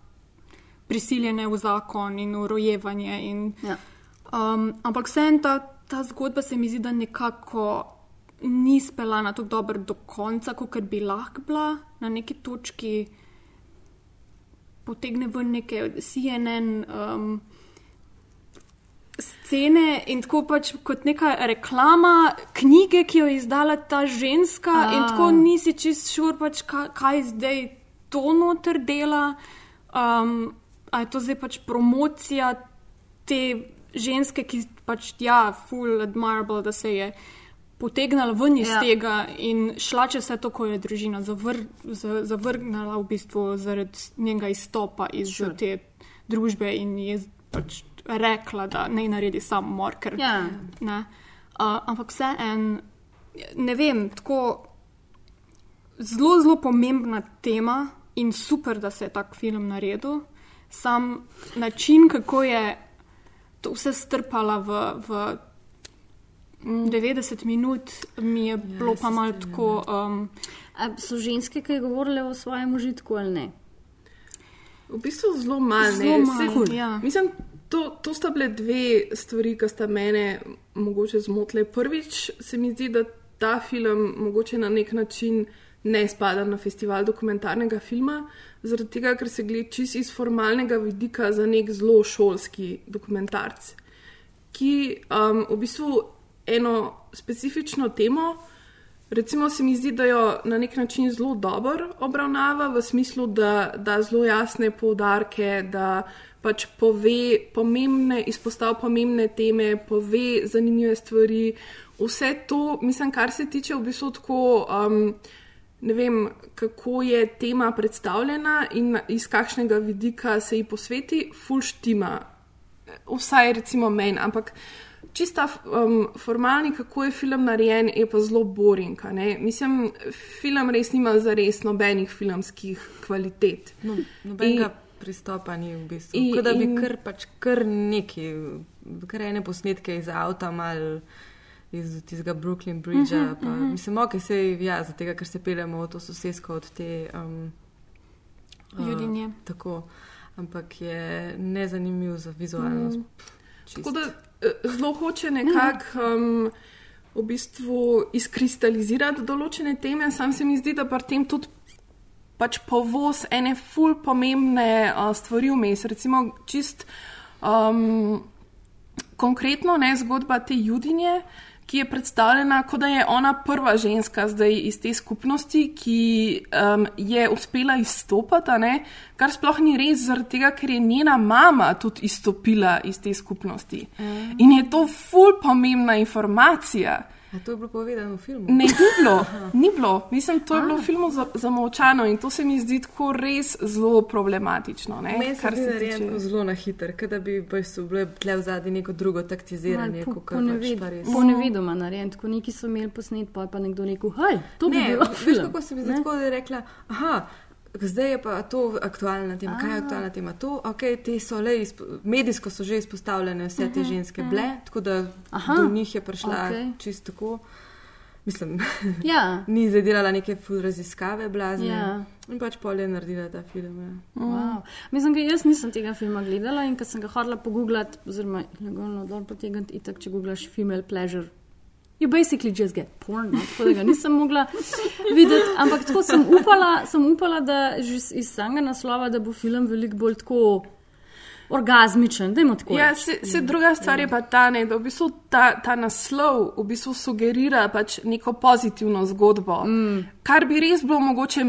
prisiljene v zakon in v rojevanje. In, ja. um, ampak vseeno ta, ta zgodba se mi zdi, da nekako ni speljana tako dobro do konca, kot bi lahko bila na neki točki. Potegne ven neke CNN um, scene in tako pač kot neka reklama knjige, ki jo je izdala ta ženska, A. in tako nisi čist šur, pač, kaj, kaj zdaj to noter dela, um, ali je to zdaj pač promocija te ženske, ki pač, ja, full admirable, da se je potegnila ven iz Ja. tega in šla čez vse to, ko je družina zavr, z- zavrgnila v bistvu zaradi njenega izstopa iz Sure. te družbe in je pač rekla, da ne naredi samomor. Ker, Ja. ne. Uh, ampak vseeno, ne vem, tako zelo, zelo pomembna tema in super, da se je tak film naredil. Sam način, kako je to vse strpala v, v 90 minut, mi je bilo pa malo tako. Um, A so ženske, ki govorile o svojem užitku ali ne? V bistvu zelo malo. Zelo ne, malo, saj- ja. Mislim, to, to sta bile dve stvari, ki sta mene mogoče zmotile. Prvič se mi zdi, da ta film mogoče na nek način ne spada na festival dokumentarnega filma, zaradi tega, ker se gleda čist iz formalnega vidika za nek zelo šolski dokumentarc, ki um, v bistvu eno specifično temo. Recimo se mi zdi, da jo na nek način zelo dobro obravnava, v smislu, da da zelo jasne poudarke, da pač pove pomembne, izpostavlja pomembne teme, pove zanimive stvari. Vse to, mislim, kar se tiče v bistvu tako. Um, Ne vem, kako je tema predstavljena in iz kakšnega vidika se ji posveti, fulštima. Vsaj recimo meni, ampak čista um, formalni, kako je film narejen, je pa zelo boring. Mislim, film res nima za res nobenih filmskih kvalitet. No, nobenega In- pristopa ni v bistvu. In- Kot da bi in- kar, pač, kar neki, kar ene posnetke iz avta, mal iz tistega Brooklyn Bridgea. Mhm, Uh -huh, pa, uh mhm. -huh. Mislim, ok, se ja, zato, ker se peljemo v to sosedsko od te. Um, Ljudinje. tako, ampak je nezanimiv za vizualnost. Mm. Tako da zelo hoče nekako um, v bistvu izkristalizirati določene teme, sam se mi zdi, da pri tem tudi pač povoz ene ful pomembne uh, stvari vmes. Recimo čist um, konkretno ne zgodba te judinje. Ki je predstavljena, kot da je ona prva ženska zdaj iz te skupnosti, ki um, je uspela izstopiti, a ne? kar sploh ni res, zaradi tega, ker je njena mama tudi izstopila iz te skupnosti. Mm. In je to ful pomembna informacija. A to je bilo povedano v filmu? Ne, ni bilo, ni bilo. Mislim, to je bilo v filmu za- zamolčano in to se mi zdi tako res zelo problematično. ne, Meni se kar zdi se narejen tiče- zelo na hiter, kot da bi bile tle v zadnji neko drugo taktiziranje. Po- kakor ponaved- pač pa res. Ponevedoma narejen, tako neki so imeli posnet, pa je pa nekdo rekel, hej, to bi ne, bilo. Veš, film." kako se mi zdi tako, da je rekla, aha. Zdaj je pa to aktualna tema. Kaj je A. aktualna tema? To, okay, te so le, izpo, medijsko so že izpostavljene vse te Mhm, ženske mhm. bile, tako da Aha, do njih je prišla okej. čisto tako. Mislim, Ja. ni zdaj delala neke raziskave blazne. Ja. In pač pol je naredila ta film. Ja. Wow. Mislim, jaz nisem tega filma gledala in ko sem ga hodila pogooglati, oziroma legalno dol potegniti, itak, če googlaš female pleasure. You basically just get porn, no? tako da ga nisem mogla videti. Ampak tako sem upala, sem upala da že iz- samega naslova, da bo film veliko bolj tako orgazmičen. Ja, se, se druga stvar je pa ta, ne, da v bistvu ta, ta naslov v bistvu sugerira pač neko pozitivno zgodbo, mm. kar bi res bilo mogoče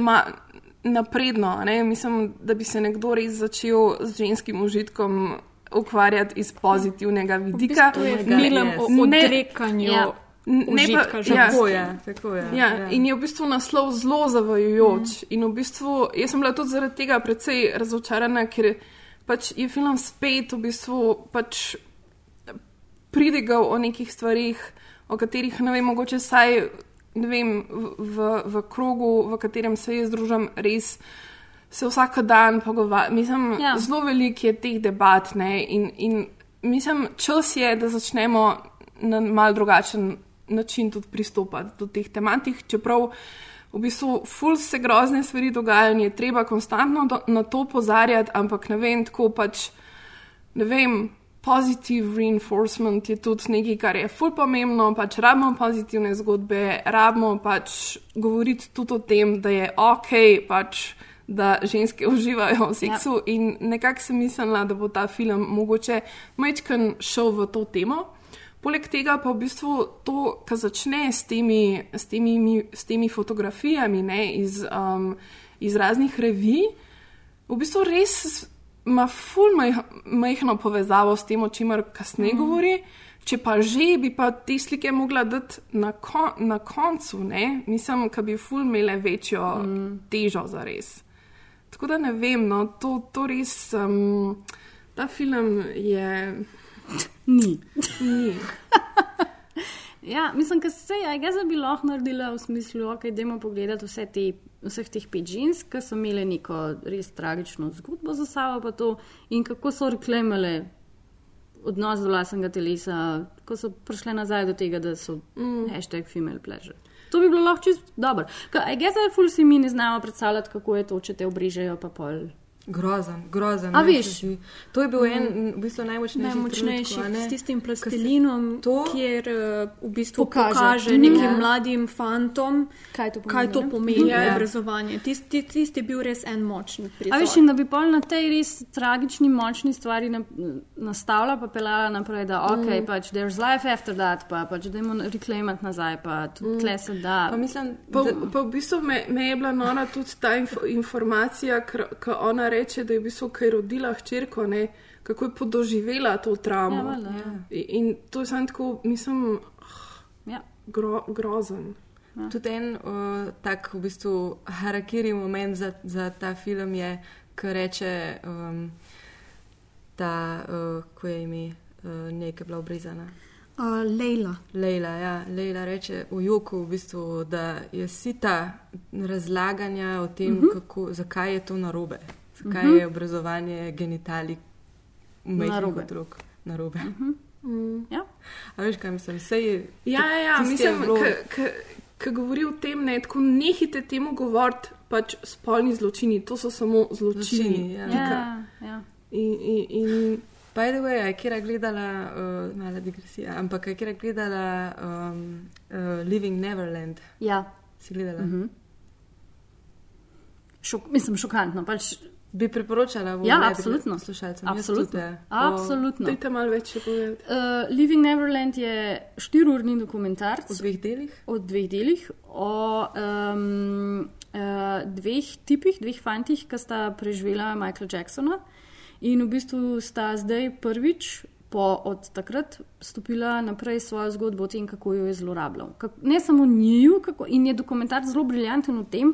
napredno. a Ne? Mislim, da bi se nekdo res začel z ženskim užitkom ukvarjati iz pozitivnega vidika. to je film o Ne- odrekanju Ja. Ne pa- užitka ja. Tako je, tako je. Ja, ja. in je v bistvu naslov zelo zavajajoč. Mm. In v bistvu jaz sem bila tudi zaradi tega precej razočarana, ker pač je film spet v bistvu pač pridigal o nekih stvarih, o katerih ne vem, mogoče saj ne vem, v, v, v krogu, v katerem se jaz družim, res se vsak dan pogovarjam. Mislim, ja. zelo veliko je teh debat ne, in, in mislim, čas je, da začnemo na mal drugačen način tudi pristopati do teh tematik, čeprav v bistvu ful se grozne stvari dogajajo in je treba konstantno do, na to pozarjati, ampak ne vem, tako pač, ne vem, positive reinforcement je tudi nekaj, kar je ful pomembno, pač rabimo pozitivne zgodbe, rabimo pač govoriti tudi o tem, da je ok, pač, da ženske uživajo v seksu ja. in nekako sem mislila, da bo ta film mogoče majčken šel v to temo. Poleg tega pa v bistvu to, kar začne s temi, s temi, mi- s temi fotografijami ne, iz, um, iz raznih revij, v bistvu res ima ful maj- majhno povezavo s tem, o čemer kasneje mm. govori. Če pa že, bi pa te slike mogla dati na, kon, na koncu, ne? mislim, da bi ful imele večjo mm. težo za res. Tako da ne vem, no, to, to res, um, ta film je. Ni. Ni. Ja, mislim, da se je, ga bi lahko naredila v smislu, ok, dajmo pogledati vse te, vseh teh pet žensk, ki so imele neko res tragično zgodbo za sabo, pa to in kako so reklamale odnos do lastnega telesa, ko so prišle nazaj do tega, da so mm. hashtag female pleasure. To bi bilo lahko čisto dobro. Kaj je zdaj, ful si mi ne znamo predstavljati, kako je to, če te obrežejo, pa pol. Grozen, grozen. A meni veš? zdi. To je bil en v bistvu najmočnejši. Najmočnejši ne? s tistim plastilinom, to? kjer uh, v bistvu Pokaže. pokaže, Mhm. nekim Ja. mladim fantom, kaj to pomeni. kaj to ne? pomeni Ja. obrazovanje. Tisti tist je bil res en močen prizor. A veš, in da bi pol na tej res tragični, močni stvari na, nastavila, pa pelala naprej, da ok, Mm. pač there's life after that, pa pač dajmo reklamati nazaj, pa tudi mm. tle se da. Pa mislim, Pa, pa v bistvu me, me je bila nora tudi ta inf informacija, ki ona reče, da je v bistvu kaj rodila hčerko, ne, kako je podoživela to Ja, travmo. valjda, ja. In, in to je samo tako, mislim, Ja. gro, grozen. Ja. Tudi en uh, tak v bistvu harakiri moment za, za ta film je, ko reče um, ta, uh, ko je ime uh, nekaj bila obrezana. Uh, Leila. Leila, ja. Leila reče v Joku, v bistvu, da je sita razlaganja o tem, uh Mhm. -huh. kako, zakaj je to narobe, zakaj uh Mhm. -huh. je obrazovanje genitalij majhnih Narobe. otrok narobe. Uh -huh. Mm. Ja. A veš, kaj mislim? Sej, Ja, ja, ja je mislim, bilo- ki govori o tem, ne, tako nehite temu govoriti, pač spolni zločini, to so samo zločini. Zločini, ja. Ja, ja. In, in, in By the way, je kera gledala, uh, mala digresija, ampak je kera gledala um, uh, Living Neverland. Ja. Si gledala? Uh -huh. Šok, mislim, šokantno. Pač, Bi priporočala v Ja, absolutno. poslušalcem. Jaz Absolutno. tudi, ja. Absolutno. Dajte malo več povedati. Uh, Living Neverland je štiriurni dokumentarc. V dveh delih? O dveh delih, o um, uh, dveh tipih, dveh fantih, ki sta preživela Michaela Jacksona in v bistvu sta zdaj prvič. Po od takrat stopila naprej svojo zgodbo o tem, kako jo je zlorabljal. Kak, ne samo njiju, kako, in je dokumentarc zelo briljanten v tem,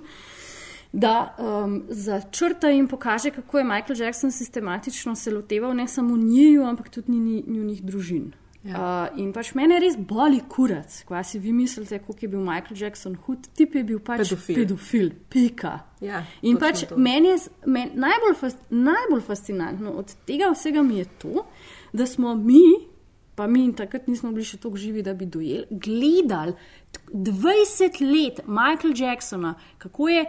da um, začrta in pokaže, kako je Michael Jackson sistematično se loteval ne samo njiju, ampak tudi njunih družin. Ja. Uh, in pač mene res boli kurac, ko si vi mislite, kako je bil Michael Jackson hud, tip je bil pač Pedofil. pedofil pika. Ja, in pač meni je men, najbolj, fas, najbolj fascinantno od tega vsega mi je to, da smo mi, pa mi in takrat nismo bili še tako živi, da bi dojeli, gledali t- 20 let Michaela Jacksona, kako je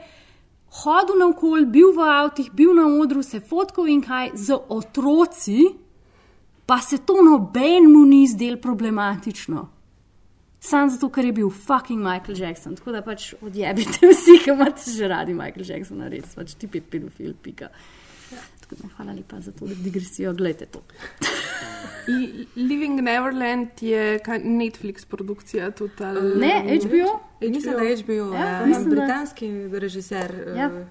hodil naokol, bil v avtih, bil na odru, se fotkal in kaj z otroci, pa se to nobenemu ni zdelo problematično. Sam zato, ker je bil fucking Michael Jackson. Tako da pač odjebite vsi, ki imate že radi Michael Jacksona, res pač ti je pedofil, pika. Da hvala lepa za to digresijo, gledajte to. Li- Living Neverland je Netflix produkcija. Tudi, ali- Ne, HBO? Mislim, da je HBO, Ja, ja, mislim, da- britanski režiser. Ja. Uh,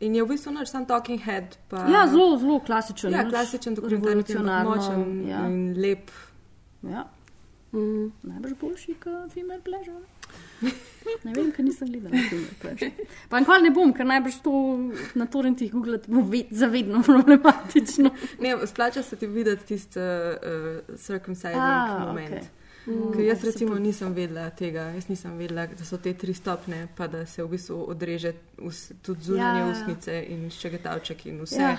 in je v bistvu noč sam Talking Head. Pa, Ja, zelo, zelo klasičen. Ja, klasičen film, revolucionarno, močen ja. in lep. Ja. Mm. Najbrž boljši kot Female Pleasure. Ne vem, ker nisem gledala Pleasure. Pa nikoli ne bom, ker najbrž to na torrentih googlati bo ved, zavedno problematično. Ne, splača se ti videti tisti uh, circumcising A, moment. Okay. Mm, Ker jaz recimo pa- nisem vedela tega, jaz nisem vedela, da so te tri stopne, pa da se v bistvu odreže us, tudi zunanje Ja, usnice in ščegetavček in vse. Ja,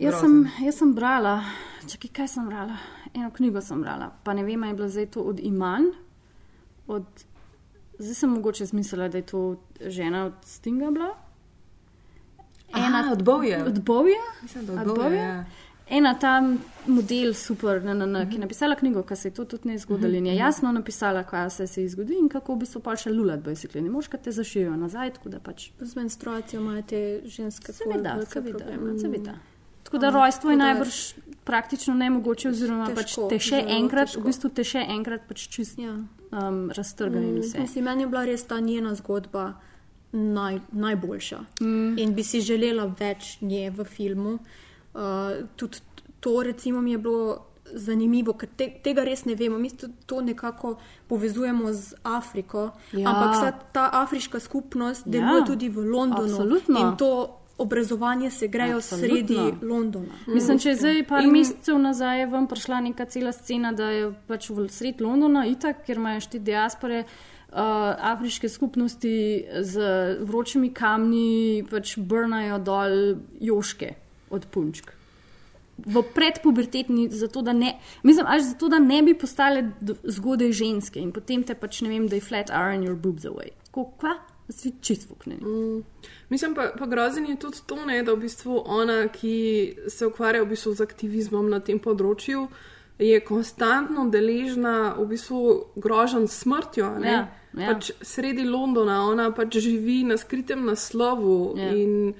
jaz, sem, jaz sem brala, čakaj, kaj sem brala? Eno knjigo sem brala, pa ne vem, ali je bilo zdaj to od Iman. Od, zdaj sem mogoče zmislila, da je to žena od Stinga bila. Aha, od Bowieja. Od Bowieja? Mislim, da od Bowieja, Bowieja? ja. Ena tam model, super, na, na, na, ki je napisala knjigo, ki se je to tudi ne zgodilo Mhm, in je mhm. jasno napisala, kaj vse se je zgodilo in kako v bistvu pa še lulat, basically. Ne moš, kad te zašijo nazaj, tako da pač. Z menstruacijo imajo te ženske Seveda, seveda, seveda. Tako da rojstvo je najbrž praktično nemogoče, oziroma Težko, pač te še enkrat, težko. v bistvu te še enkrat pač čist Ja. Um, raztrga in vse. Mislim, meni je bila res ta njena zgodba naj, najboljša. Mm. In bi si želela več nje v filmu. Uh, tudi to, recimo, mi je bilo zanimivo, ker te, tega res ne vemo. Mi to, nekako povezujemo z Afriko, Ja. ampak ta afriška skupnost deluje Ja, tudi v Londonu. absolutno. In to obrazovanje se grejo Absolutno. sredi Londona. Mislim, če je zdaj par In- mesecev nazaj je vam prišla neka cela scena, da je pač v sred Londona, itak, ker imajo štiri diaspore. Uh, afriške skupnosti z vročimi kamni pač brnajo dol joške od punčk. V predpubertetni, zato da ne, mislim, až zato, da ne bi postale zgodaj ženske in potem te pač ne vem, da je flat iron your boobs away. Ko, kva? Svi čist fukneni. Mm. Mislim pa, pa grozen je tudi to, ne, da v bistvu ona, ki se ukvarja v bistvu z aktivizmom na tem področju, je konstantno deležna v bistvu grožen smrtjo. ne. Ja, ja. Pač sredi Londona, ona pač živi na skritem naslovu Ja. in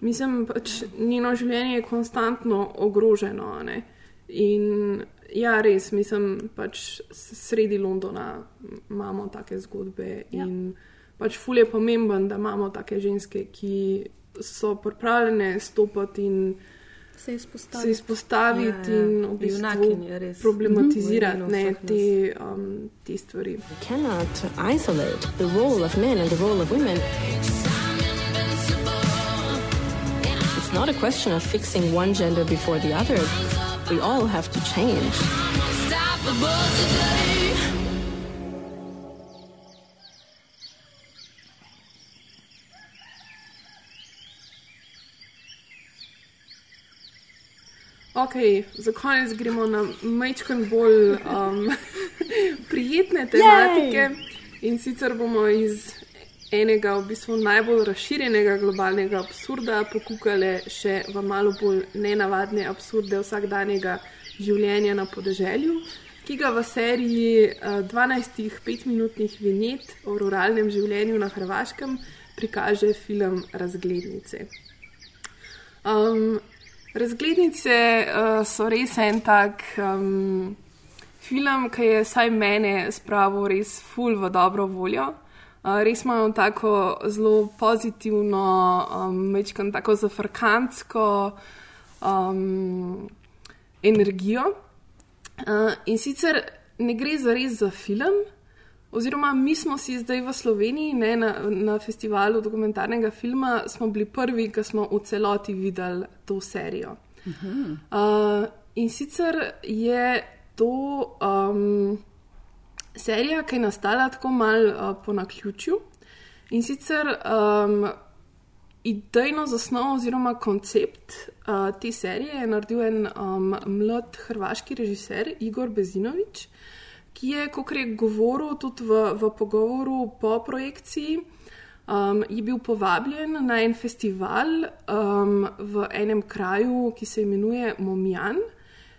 mislim, pač njeno življenje je konstantno ogroženo. ne. In ja, res, mislim, pač sredi Londona imamo take zgodbe. Ja. In pač ful je pomemben, da imamo take ženske, ki so pripravljene stopiti in Se izpostaviti. se izpostaviti Ja, ja. in v bistvu problematizirati Mhm. ne, Vseh nas. te, um, te stvari. cannot isolate the role of men and the role of women. It's not a question of fixing one gender before the other. We all have to change. Ok, za konec gremo na majčken bolj um, prijetne tematike. In sicer bomo iz enega v bistvu najbolj razširjenega globalnega absurda pokukali še v malo bolj nenavadne absurde vsakdanjega življenja na podeželju, ki ga v seriji uh, 12 petminutnih vinjet o ruralnem življenju na Hrvaškem prikaže film Razglednice. Um, razglednice uh, so res en tak um, film, ki je vsaj mene spravil res ful v dobro voljo. Uh, res imajo tako zelo pozitivno, um, mečkam tako zafrkantsko um, energijo. Uh, in sicer ne gre za res za film, oziroma mi smo si zdaj v Sloveniji ne, na, na festivalu dokumentarnega filma, smo bili prvi, ki smo v celoti videli to serijo. Uh, in sicer je to um, serija, ki je nastala tako malo uh, po naključju. In sicer um, idejno zasnovo oziroma koncept uh, te serije je naredil en um, mlad hrvaški režiser Igor Bezinovič, ki je, kot je govoril tudi v, v pogovoru po projekciji, um, je bil povabljen na en festival um, v enem kraju, ki se imenuje Momjan.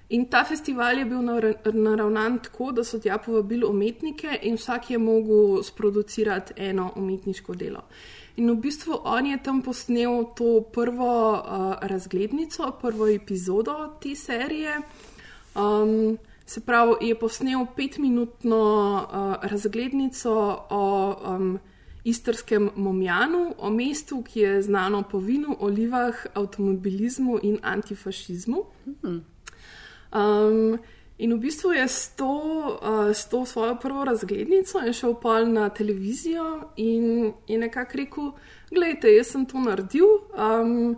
In ta festival je bil nara- naravnan tako, da so tja povabili umetnike in vsak je mogel sproducirati eno umetniško delo. In v bistvu on je tam posnel to prvo uh, razglednico, prvo epizodo te serije. Um, se pravi, je posnel petminutno uh, razglednico o um, istrskem Momjanu, o mestu, ki je znano po vinu, olivah, avtomobilizmu in antifašizmu. Um, in v bistvu je s to, uh, s to svojo prvo razglednico šel pol na televizijo in je nekako rekel: Glejte, jaz sem to naredil. Um,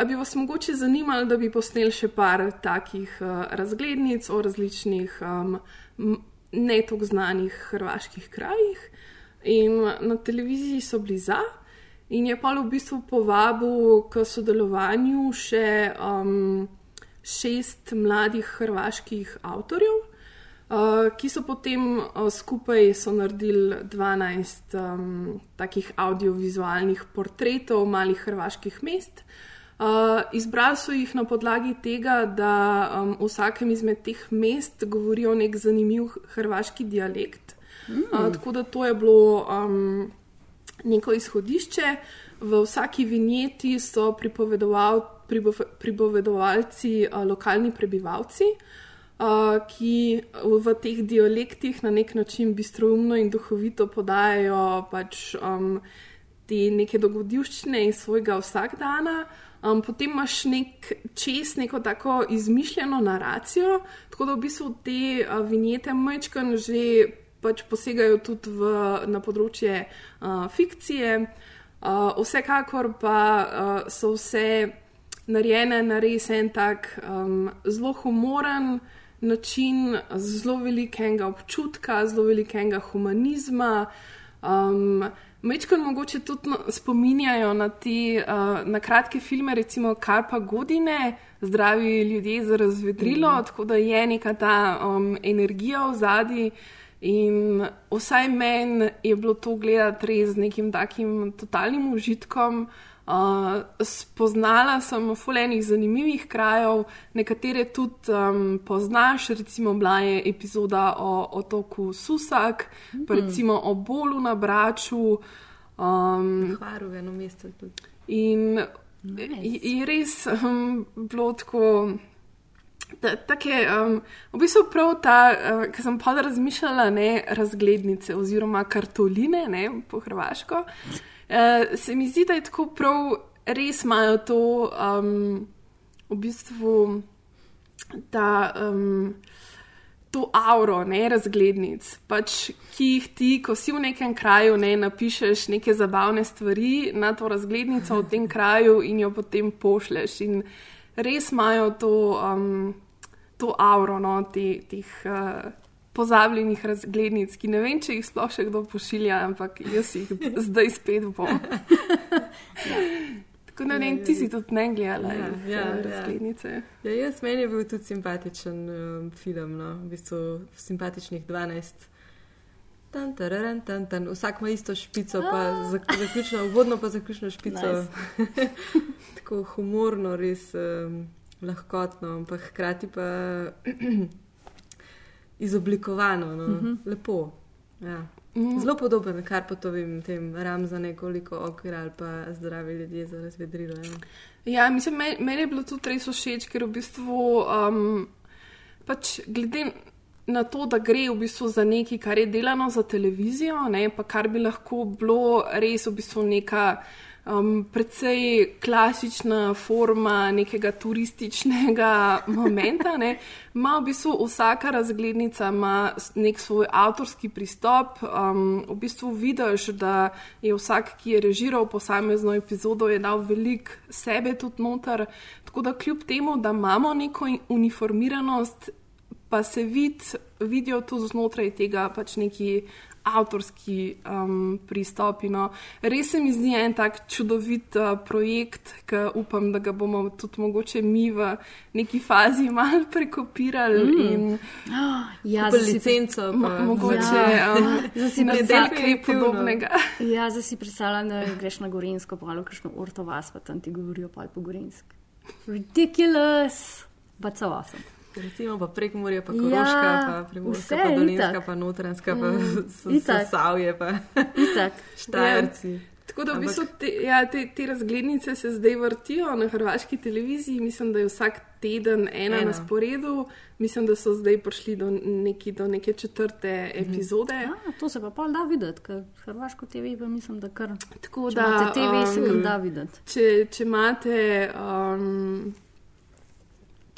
A bi vas mogoče zanimalo, da bi posneli še par takih uh, razglednic o različnih um, ne tako znanih hrvaških krajih? In na televiziji so bili za, in je pa v bistvu povabil k sodelovanju še um, šest mladih hrvaških avtorjev, uh, ki so potem uh, skupaj so naredili 12 um, takih audiovizualnih portretov malih hrvaških mest. Uh, izbrali so jih na podlagi tega, da um, v vsakem izmed teh mest govorijo nek zanimiv hrvaški dialekt. Mm. Uh, tako da to je bilo um, neko izhodišče. v vsaki vinjeti so pripovedoval, pripove, pripovedovalci uh, lokalni prebivalci, uh, ki v teh dialektih na nek način bistroumno in duhovito podajajo pač, um, te neke dogodivščine iz svojega vsakdana. Um, potem imaš nek čez neko tako izmišljeno naracijo, tako da v bistvu te uh, vinjete mečkan že pač posegajo tudi v, na področje uh, fikcije. Uh, vsekakor pa uh, so vse narejene na res en tak um, zelo humoren način, zelo velikega občutka, zelo velikega humanizma. Um, Mečkaj mogoče tudi no, spominjajo na te uh, na kratke filme, recimo Karpa Godine, zdravi ljudje za razvedrilo, mm. tako da je neka ta um, energija v zadnji. In vsaj meni je bilo to gledati res z nekim takim totalnim užitkom. Uh, spoznala sem fulejnih zanimivih krajev, nekatere tudi um, poznaš, recimo bila je epizoda o otoku Susak, mm. pa recimo o Bolu na Braču. Um, Hvaru, eno mesto tudi. In nice. je res um, bilo tako. Tako je, um, v bistvu prav ta, uh, ki sem pa razmišljala, ne razglednice oziroma kartoline, ne po hrvaško. Uh, se mi zdi, da je tako prav, res imajo to, um, v bistvu, ta, um, to auro, ne razglednic, pač, ki jih ti, ko si v nekem kraju, ne napišeš neke zabavne stvari na to razglednico v tem kraju in jo potem pošleš. In res imajo to, um, to auro, no, te, teh. Uh, Pozabljenih razglednic, ki ne vem, če jih sploh še kdo pošilja, ampak jaz jih zdaj spet bom. Tako da ne vem, ti si tudi ne gledala Ja, jih, ja, eh, ja. razglednice. Ja, jaz meni je bil tudi simpatičen um, film, no? v bistvu simpatičnih 12. Tan, tararan, tan, tan. Vsak ima isto špico, pa zak- zaključno, uvodno pa zaključno špico. Tako humorno, res um, lahkotno, ampak hkrati pa izoblikovano, no? Mhm. lepo. Ja. Mhm. Zelo podoben Karpotovim, tem Ramza nekoliko okvir ali pa zdravi ljudje za razvedrilo. Ja. Ja, mislim, meni, meni je bilo tudi res všeč, ker v bistvu, um, pač glede na to, da gre v bistvu za nekaj, kar je delano za televizijo, ne, pa kar bi lahko bilo res v bistvu neka um, precej klasična forma nekega turističnega momenta. Ne. Ma v bistvu vsaka razglednica ima nek svoj avtorski pristop. Um, v bistvu vidiš, da je vsak, ki je režiral posamezno epizodo, je dal veliko sebe tudi noter. Tako da kljub temu, da imamo neko uniformiranost, pa se vid, vidijo tudi znotraj tega pač neki avtorski um, pristop. No. Res se mi zdi en tak čudovit uh, projekt, ki upam, da ga bomo tudi mogoče mi v neki fazi malo prekopirali. Mm. In, Ja, Kupili zdaj si- licenco, pa- mo- mogoče Ja. um, si naredili predstavljam- kaj podobnega. Ja, zdaj si predstavljam, da greš na Gorensko, pa ali kakšno orto vas, pa tam ti govorijo pa po Gorenski. Ridiculous, but so awesome. Recimo pa prek morja, pa Ja, Koroška, pa Primorska, vse, pa Dolenska, itak. pa Notranska, pa Mm, mm, itak. Savje, pa Itak. Štajerci. Tako da v bistvu te, ja, te, te razglednice se zdaj vrtijo na hrvaški televiziji. Mislim, da je vsak teden ena, Ena. na sporedu. Mislim, da so zdaj prišli do, neki, do neke četrte epizode. A, to se pa pol da videti, ker Hrvaško TV pa mislim, da kar. Tako če da, imate TV se kar um, da videti. Če, če imate um,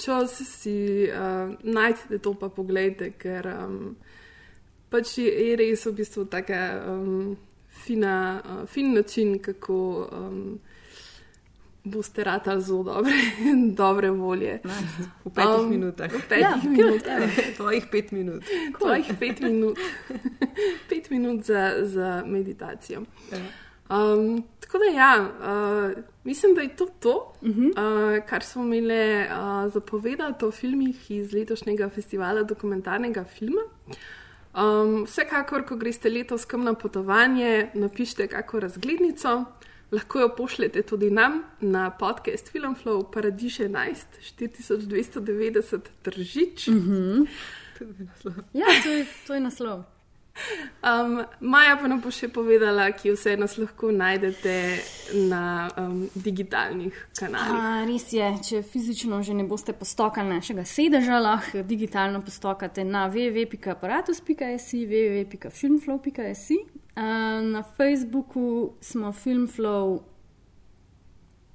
čas, si uh, najdete to, pa pogledajte, ker um, pač je, je res v bistvu tako um, fina, uh, fin način, kako um, boste ratali zelo dobre, dobre volje. V petih minutah. V petih Ja, minutah. Tvojih pet minut. Tvojih pet minut. pet minut za, za meditacijo. Ja. Um, tako da, ja, uh, mislim, da je to to, uh -huh. uh, kar smo imeli uh, zapovedati o filmih iz letošnjega festivala dokumentarnega filma. Um, vsekakor, ko greste letos kam na potovanje, napišite kako razglednico. Lahko jo pošljete tudi nam na podcast Filmflow, Paradiž 11, 4290 držič. Mhm. Ja, to je, to je naslov. Um, Maja pa nam bo še povedala, kje vse nas lahko najdete na um, digitalnih kanalih. A, res je, če fizično že ne boste postokali našega sedeža, lahko digitalno postokate na www.apparatus.js, www.filmflow.js. Na Facebooku smo Filmflow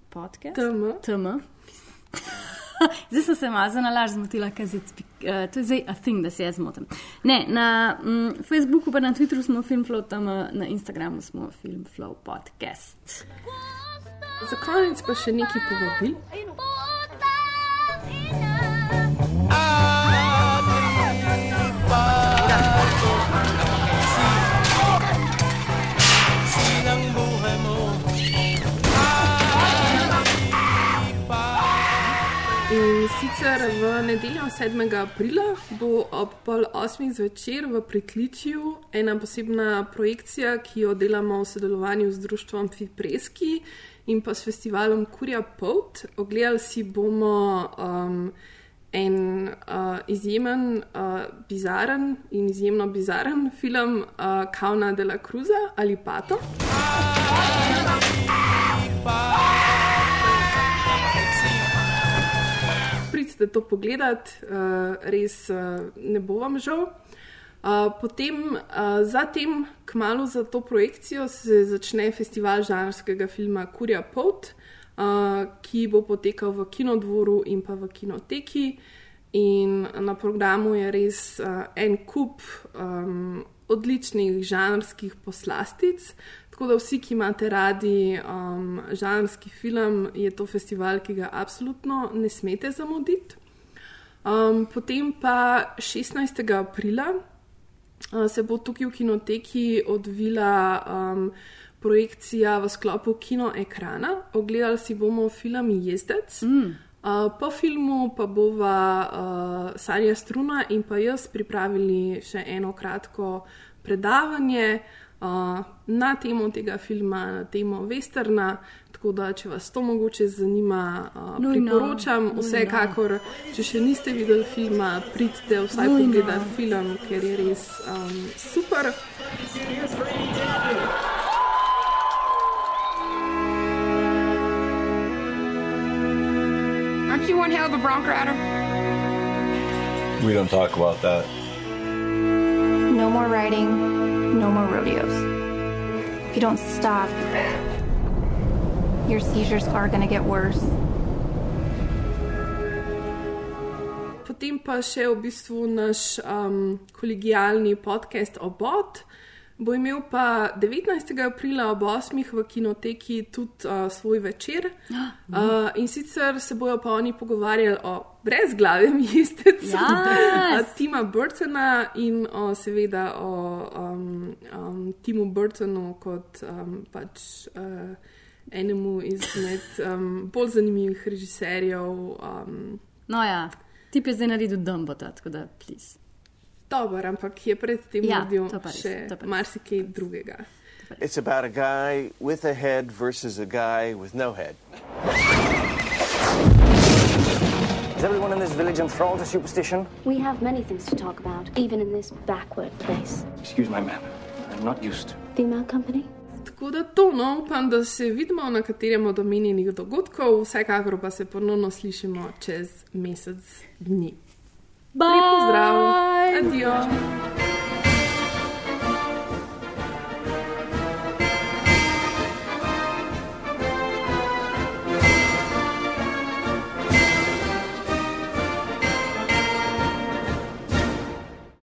podcast. TM. TM. Zdaj sem se malo na laž zmotila, ker uh, to je zdaj a thing, da se jaz zmotim. Ne, na mm, Facebooku pa na Twitterju smo Filmflow, tam eh, na Instagramu smo Filmflow podcast. Za konec pa še nekaj povabil. Sicer v nedeljo 7. aprila bo ob pol osmih zvečer v pritličju ena posebna projekcija, ki jo delamo v sodelovanju z društvom Fipreski in pa s festivalom Kurja Pout. Ogledali si bomo um, en uh, izjemen, uh, bizaren in izjemno bizaren film uh, Kauna de la Cruza ali Pato. Pridite to pogledat, uh, res uh, ne bo vam žal. Uh, potem, uh, zatem, kmalo za to projekcijo, se začne festival žanrskega filma Kurja Pout, uh, ki bo potekal v kinodvoru in pa v kinoteki. In na programu je res uh, en kup um, odličnih žanrskih poslastic. Tako da vsi, ki imate radi um, žanrski film, je to festival, ki ga absolutno ne smete zamuditi. Um, potem pa 16. aprila uh, se bo tukaj v kinoteki odvila um, projekcija v sklopu kinoekrana. Ogledali si bomo film Jezdec. Mm. Uh, po filmu pa bova uh, Sanja Struna in pa jaz pripravili še eno kratko predavanje uh, na temo tega filma, na temo Westerna. Tako da, če vas to mogoče zanima, uh, Nujno, priporočam, nujno. vsekakor, če še niste videli filma, pridite vsaj Nujno. pogledati film, ker je res um, super. Aren't you one hell of a bronc rider? We don't talk about that. No more riding, no more rodeos. If you don't stop, your seizures are going to get worse. Potem pa še v bistvu naš um, kolegijalni podcast Obot. Bo imel pa 19. aprila ob 8. v kinoteki tudi uh, svoj večer. Uh, in sicer se bojo pa oni pogovarjali o brezglavem jestecu Yes. Tima Burtona in o, seveda o um, um, Timu Burtonu kot um, pač. Uh, Enemu izmed um, bolj zanimivih režiserjev. Um, No, ja, tip je zdaj naredil Dumbota, tako da, please. Dober, ampak je predtem Ja, naredil res, še marsikaj drugega. It's about a guy with a head versus a guy with no head. Is everyone in this village enthralled to superstition? We have many things to talk about, even in this backward place. Excuse my man. I'm not used. Female company? Tako da to, no, upam, da se vidimo na katerem od omenjenih dogodkov, vsekakor pa se ponovno slišimo čez mesec dni. Bye. Lep pozdrav, adijo.